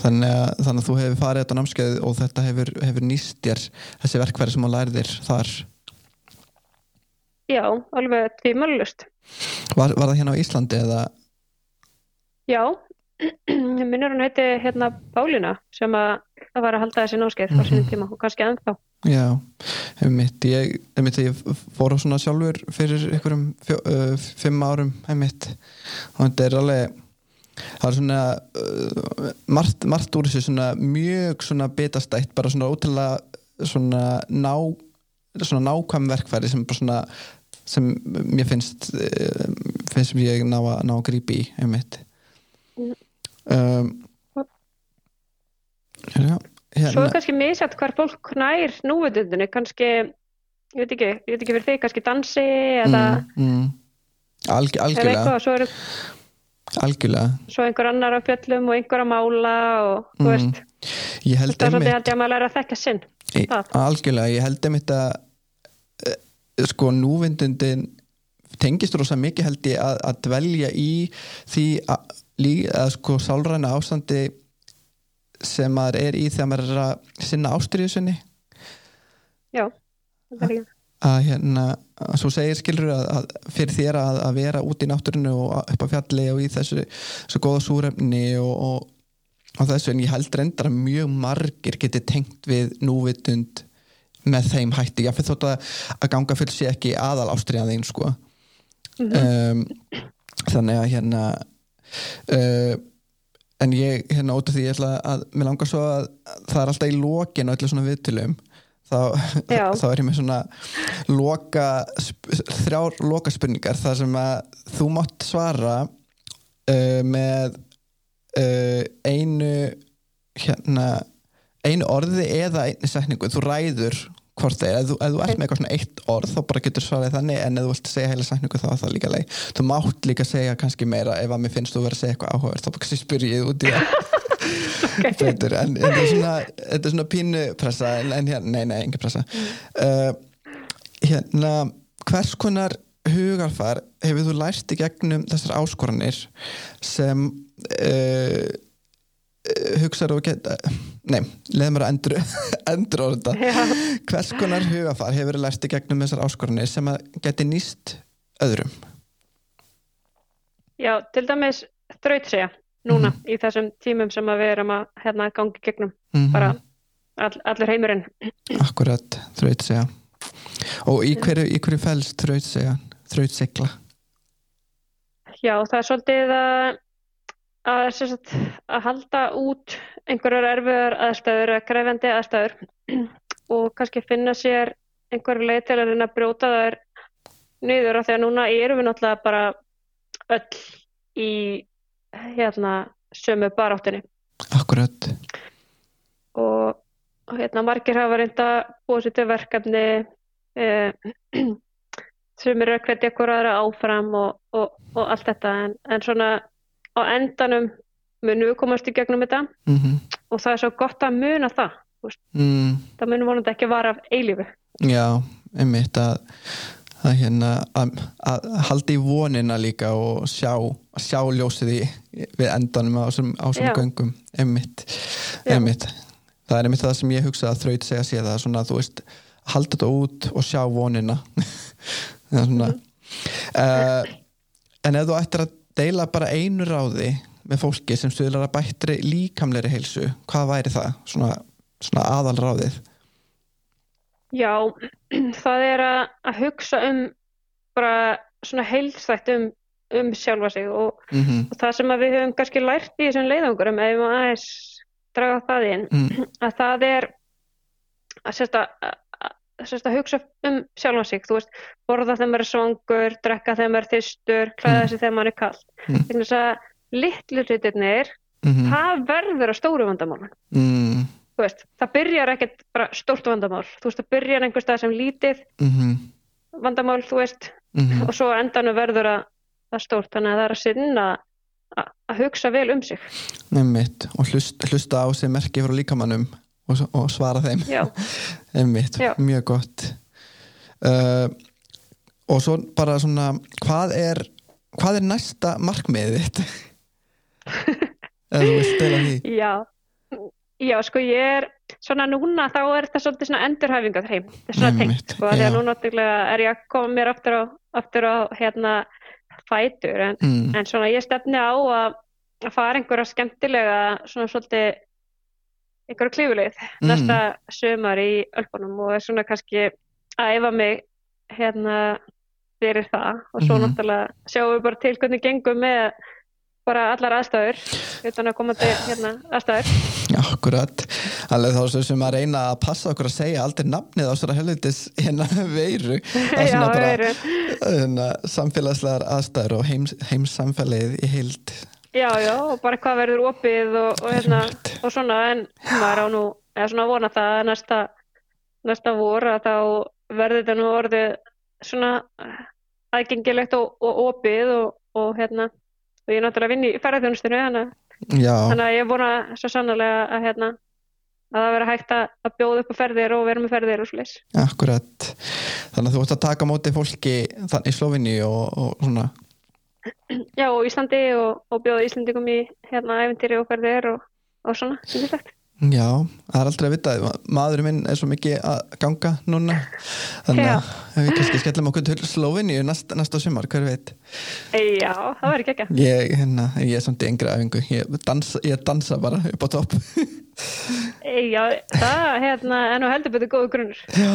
Þannig að, þannig að þú hefur farið þetta námskeið og þetta hefur, hefur nýst þér þessi verkfæri sem þú lærðir þar. Já, alveg tvímælust var, var það hérna á Íslandi eða? Já, minnur hann heiti hérna Pálína sem að það var að halda þessi náskeið á sínum tíma og kannski ennþá. Já, einmitt. Ég, einmitt ég fór á svona sjálfur fyrir einhverjum fjó, uh, fimm árum einmitt. Og þetta er alveg það er svona uh, margt, margt úr þessu svona mjög svona bitastætt bara svona ótrúlega svona ná svona nákvæm verkfæri sem bara svona sem mér finnst uh, finnst sem ég ná að, ná að grípi í einmitt. Um, já, Svo hérna er kannski misjætt hvar fólk nær núvitundinni, kannski, ég veit ekki, ég veit ekki fyrir þig, kannski dansi eða, mm, mm. Alg, eða algjörlega. eitthvað, svo er algjörlega svo einhver annar á fjöllum og einhver að mála og þú Mm, veist, ég held það er svolítið einmitt að maður læra að þekka sinn. Í- algjörlega, ég held einmitt að eh, sko núvindundin tengist rosa mikið held ég að, að dvelja í því að, að sko sálræna ástandi sem maður er í þegar maður er að sinna ástriðusinni Já, það er ekki. Að hérna, svo segir skilur að, að fyrir þér að, að vera út í náttúrinu og upp á fjalli og í þessu, þessu góða súrefni og, og, og þessu en ég held reyndar að mjög margir geti tengt við núvitund með þeim hætti, ég fyrir þótt að, að ganga full sé ekki aðal ástriðan þín sko. Um, þannig að hérna uh, en ég hérna út af því ég ætla að mér langar svo að það er alltaf í lokin og öllu svona viðtölum þá, þá er ég með svona loka, þrjár loka spurningar þar sem að þú mátt svara uh, með uh, einu hérna einu orði eða einu setningu. Þú ræður hvort það er. Ef þú, ef þú ert með eitthvað svona eitt orð þá bara getur svarað þannig en ef þú vilt segja heila setningu þá er það líka leið. Þú mátt líka segja kannski meira ef að mér finnst þú verið að segja eitthvað áhugaverð þá bara kannski spyr ég út í það Betur, en, en þetta er svona þetta er svona pínu pressa en, en hérna, nei, nei, engin pressa. Uh, hérna, hvers konar hugarfar hefur þú lært í gegnum þessar áskoranir sem uh, hugsaður og geta nei, leið mér að endur endur orða hvers konar hugafar hefur þið lært í gegnum þessar áskoranir sem að geti nýst öðrum? Já, til dæmis þrautsegja núna í þessum tímum sem við erum að hérna gangi gegnum. Mhm. bara all, allur heimurinn. akkurat, þraut segja. Og í hverju, í hverju fælst þraut segja? Þraut segla. Já, það er svolítið að, að, sagt, að halda út einhverjar erfiðar aðstæður eða krefjandi aðstæður. Og kannski finna sér einhverju leið til að reyna að brjóta þær niður af því að núna erum við náttúrulega bara öll í hérna sömu baráttunni. Akkurat. Og, og hérna margir hafa reynda búið sér til verkefni eh, sem eru að hvetja hver aðra áfram og, og, og allt þetta. En, en svona á endanum munum við komast í gegnum þetta. Mm og það er svo gott að muna það mm, það munum vonandi ekki vara af eilífu. Já, einmitt að að hérna að, að halda í vonina líka og sjá, sjá ljósið í við endanum á þessum göngum einmitt, Já. einmitt. Það er einmitt það sem ég hugsa að þraut segja sér það svona þú veist, halda þetta út og sjá vonina. Það er svona uh, en ef þú ættir að deila bara einu ráði með fólki sem stuðlar að bættri líkamleiri heilsu, hvað væri það? Svona, svona aðal ráðið Já, það er að, að hugsa um bara svona heilstætt um, um sjálfa sig og, mm og það sem við höfum kannski lært í þessum leiðangurum ef við aðeins draga það inn mm, að það er að sérst að, að, hugsa um sjálfa sig, þú veist, borða þegar maður er svangur, drekka þegar maður er þystur, klæða sig þegar maður er kallt. Mm. Þannig að litlu hlutirnir, mm, það verður að stóru vandamálun. mm, Þú veist, það byrjar ekkert bara stórt vandamál, þú veist, það byrjar einhver stað sem lítið mm, vandamál, þú veist, mm, og svo endanum verður að, að stórt, þannig að það er að sinna að, hugsa vel um sig. Einmitt, og hlust, hlusta á sem merki frá líkamannum og, og svara þeim. Já. mjög gott. Uh, og svo bara svona hvað er, hvað er næsta markmiðið þitt? Ef þú vilt deila því. Já, já, sko ég er svona núna þá er þetta svolítið svona endurhæfingarheim, þetta er svona tengt, sko, því að núna er ég að koma mér aftur á, aftur á hérna fætur, en, mm, en svona ég stefni á að, að fara einhverja skemmtilega svona svolítið einhverja klífuleið Mm. næsta sömar í Ölpunum og er svona kannski að æfa mig hérna fyrir það og svo Mhm. náttúrulega sjáum við bara til hvernig gengum með bara allar aðstæður utan að koma til hérna aðstæður akkurat. Alveg þá sem að reyna að passa okkur að segja aldrei nafnið á svona helvitis hérna veiru. Er svona Já, bara hérna, samfélagslegar aðstæður og heims, heimssamfélagið í heild. Já, já, og bara hvað verður opið og, og hérna og svona en maður á nú eða svona vona það að næsta næsta vor að þá verður þetta nú orðið svona aðgengilegt og, og opið og, og hérna og ég er náttúrulega að vinna í ferðarþjónustunni þannig, að- já, þannig að ég vona svo sannlega að hérna að það vera hægt að, að bjóða upp á ferðir og vera með ferðir og slis. akkurat þannig að þú ert að taka móti fólki í Slovinni og, og svona Já, og Íslandi og, og bjóða Íslandingum í hérna æfintýri og ferðir og, og svona, sem sagt. Já, það er aldrei að vita maðurinn minn er svo mikið að ganga núna þannig Já. að við kannski skellum okkur til Sloveníu næsta, næsta sumar, hver veit Já, það verður ekki ekki. ég, hérna, ég er samt í yngri æfingu ég ég dansa bara upp á topp Já, það hérna, er nú heldur betur góðu grunnur. Já,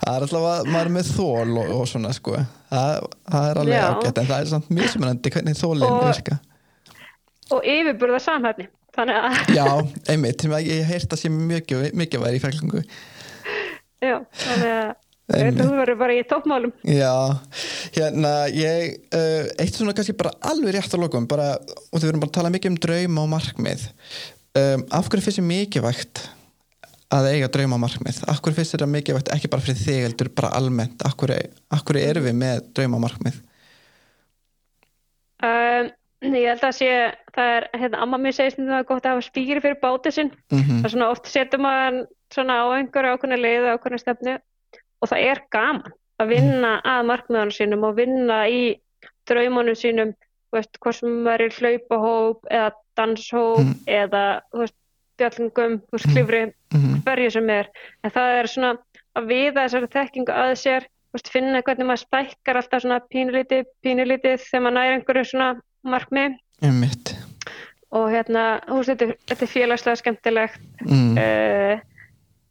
það er alltaf að maður er með þól og, og svona sko það, það er alveg ágætt en það er samt mismunandi hvernig þólinn Og- virka Og yfirburða samhæfni. Þannig að, Já, einmitt, að ég heirt að sé mikið, mikið væri í fæklingu já, þannig að að þú verður bara í toppmálum. Já, hérna ég, uh, eitt svona kannski bara alveg rétt á lokum, bara, og þau verðum bara að tala mikið um drauma og markmið. Um, af hverju finnst þér mikilvægt að eiga drauma og markmið? Af hverju finnst þér það mikilvægt, ekki bara fyrir þig heldur bara almennt, af hverju, af hverju erum við með drauma og markmið? Um, ég held að sé, það er, hérna, amma mér segist að það er gott að hafa spýri fyrir bátið sinn. mm Það er svona oft setur maður svona á einhverju ákveðna leið, ákveðna stefnu og það er gaman að vinna að markmiðanum sínum og vinna í draumunum sínum, veist, hvort sem maður er í hlaupahóp eða danshóp Mm. eða, þú veist, bjallingum, þú veist, Mm. klifri, -hmm. hverju sem er. En það er svona að viða þessari þekkingu að sér, þú veist, finna hvernig maður stækkar alltaf svona pínulítið, pínulítið þegar maður næri einhverju svona markmið og hérna, þú veist, þetta, þetta er félagslega skemmtilegt mm. uh,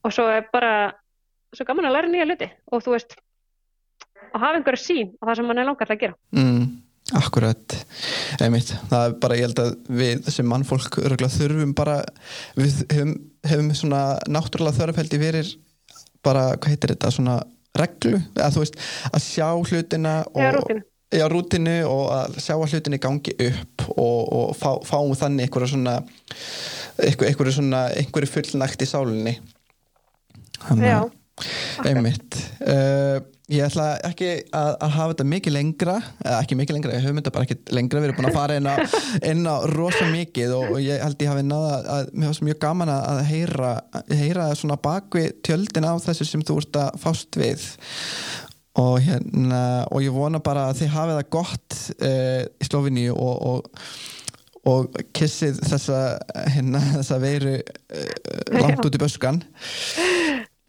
og svo er bara svo gaman að læra nýja hluti. Og þú veist og hafa einhverja sín á það sem mann er langar að gera. Mm. Akkurat, einmitt. Það er bara, ég held að við sem mannfólk þurfum bara við hefum, hefum svona náttúrulega þörfheldi fyrir bara, hvað heitir þetta, svona reglu? Eða þú veist að sjá hlutina og, já, rútinu og að sjá að hlutinni gangi upp og, og fá, fáum þannig einhverja svona einhver, einhverju svona einhverju fullnægt í sálinni. Þannig Já, að- einmitt. Uh, ég ætla ekki að, að hafa þetta mikið lengra eða ekki mikið lengra, ég höfum þetta bara ekki lengra við erum búin að fara inn á, inn á rosa mikið og, og ég held ég hafi náða að, að mér finnst mjög gaman að, heyra heyra svona bakvi tjöldin á þessu sem þú ert að fást við og hérna og ég vona bara að þið hafið það gott uh, í Sloveníu og, og og kissið þessa hérna, þessa veiru uh, langt Já. út í böskan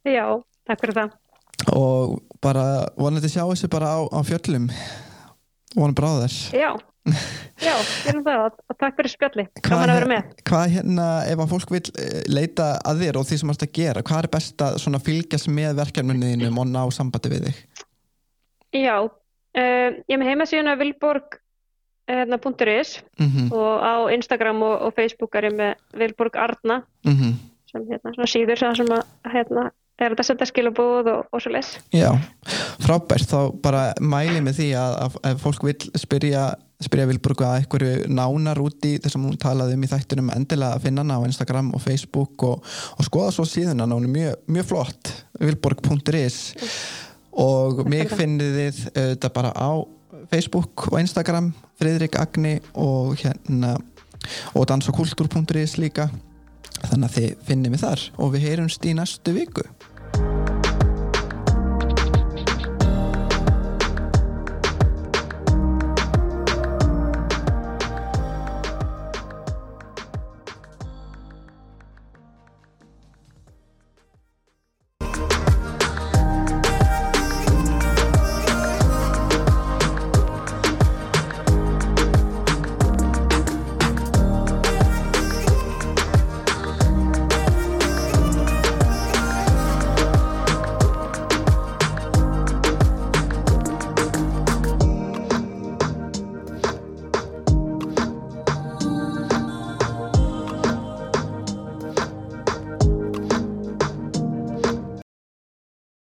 já, takk fyrir það. og bara vonandi sjá þessu bara á, á fjöllum vonandi bráðar Já, já, gerum það og, takk fyrir spjalli. Gaman að vera með. hvað hérna ef að fólk vil eh, leita að þér og því sem varst að gera hvað er best að fylgjast með verkefniðinum og ná sambandi við þig Já, uh, ég með heimasíðuna vilborg hérna, .is. Mhm, og á Instagram og, og Facebook er ég með Vilborg Arna mhm. sem hérna, síður sem, að, hérna, er að setja skilabúð og, og svo les. Já, frábært, þá bara mæli með því að, að ef fólk vil spyrja, spyrja Vilburgu að einhverju nánar út í þessum hún talaði um í þættunum endilega að finna hana á Instagram og Facebook og, og skoða svo síðan hana, hún er mjög, mjög flott. Vilborg.is og mig finnið þið þetta bara á Facebook og Instagram Friðrik Agni og hérna og dansakultur.is líka. Þannig að þið finnið mig þar. Og við heyrumst í næstu viku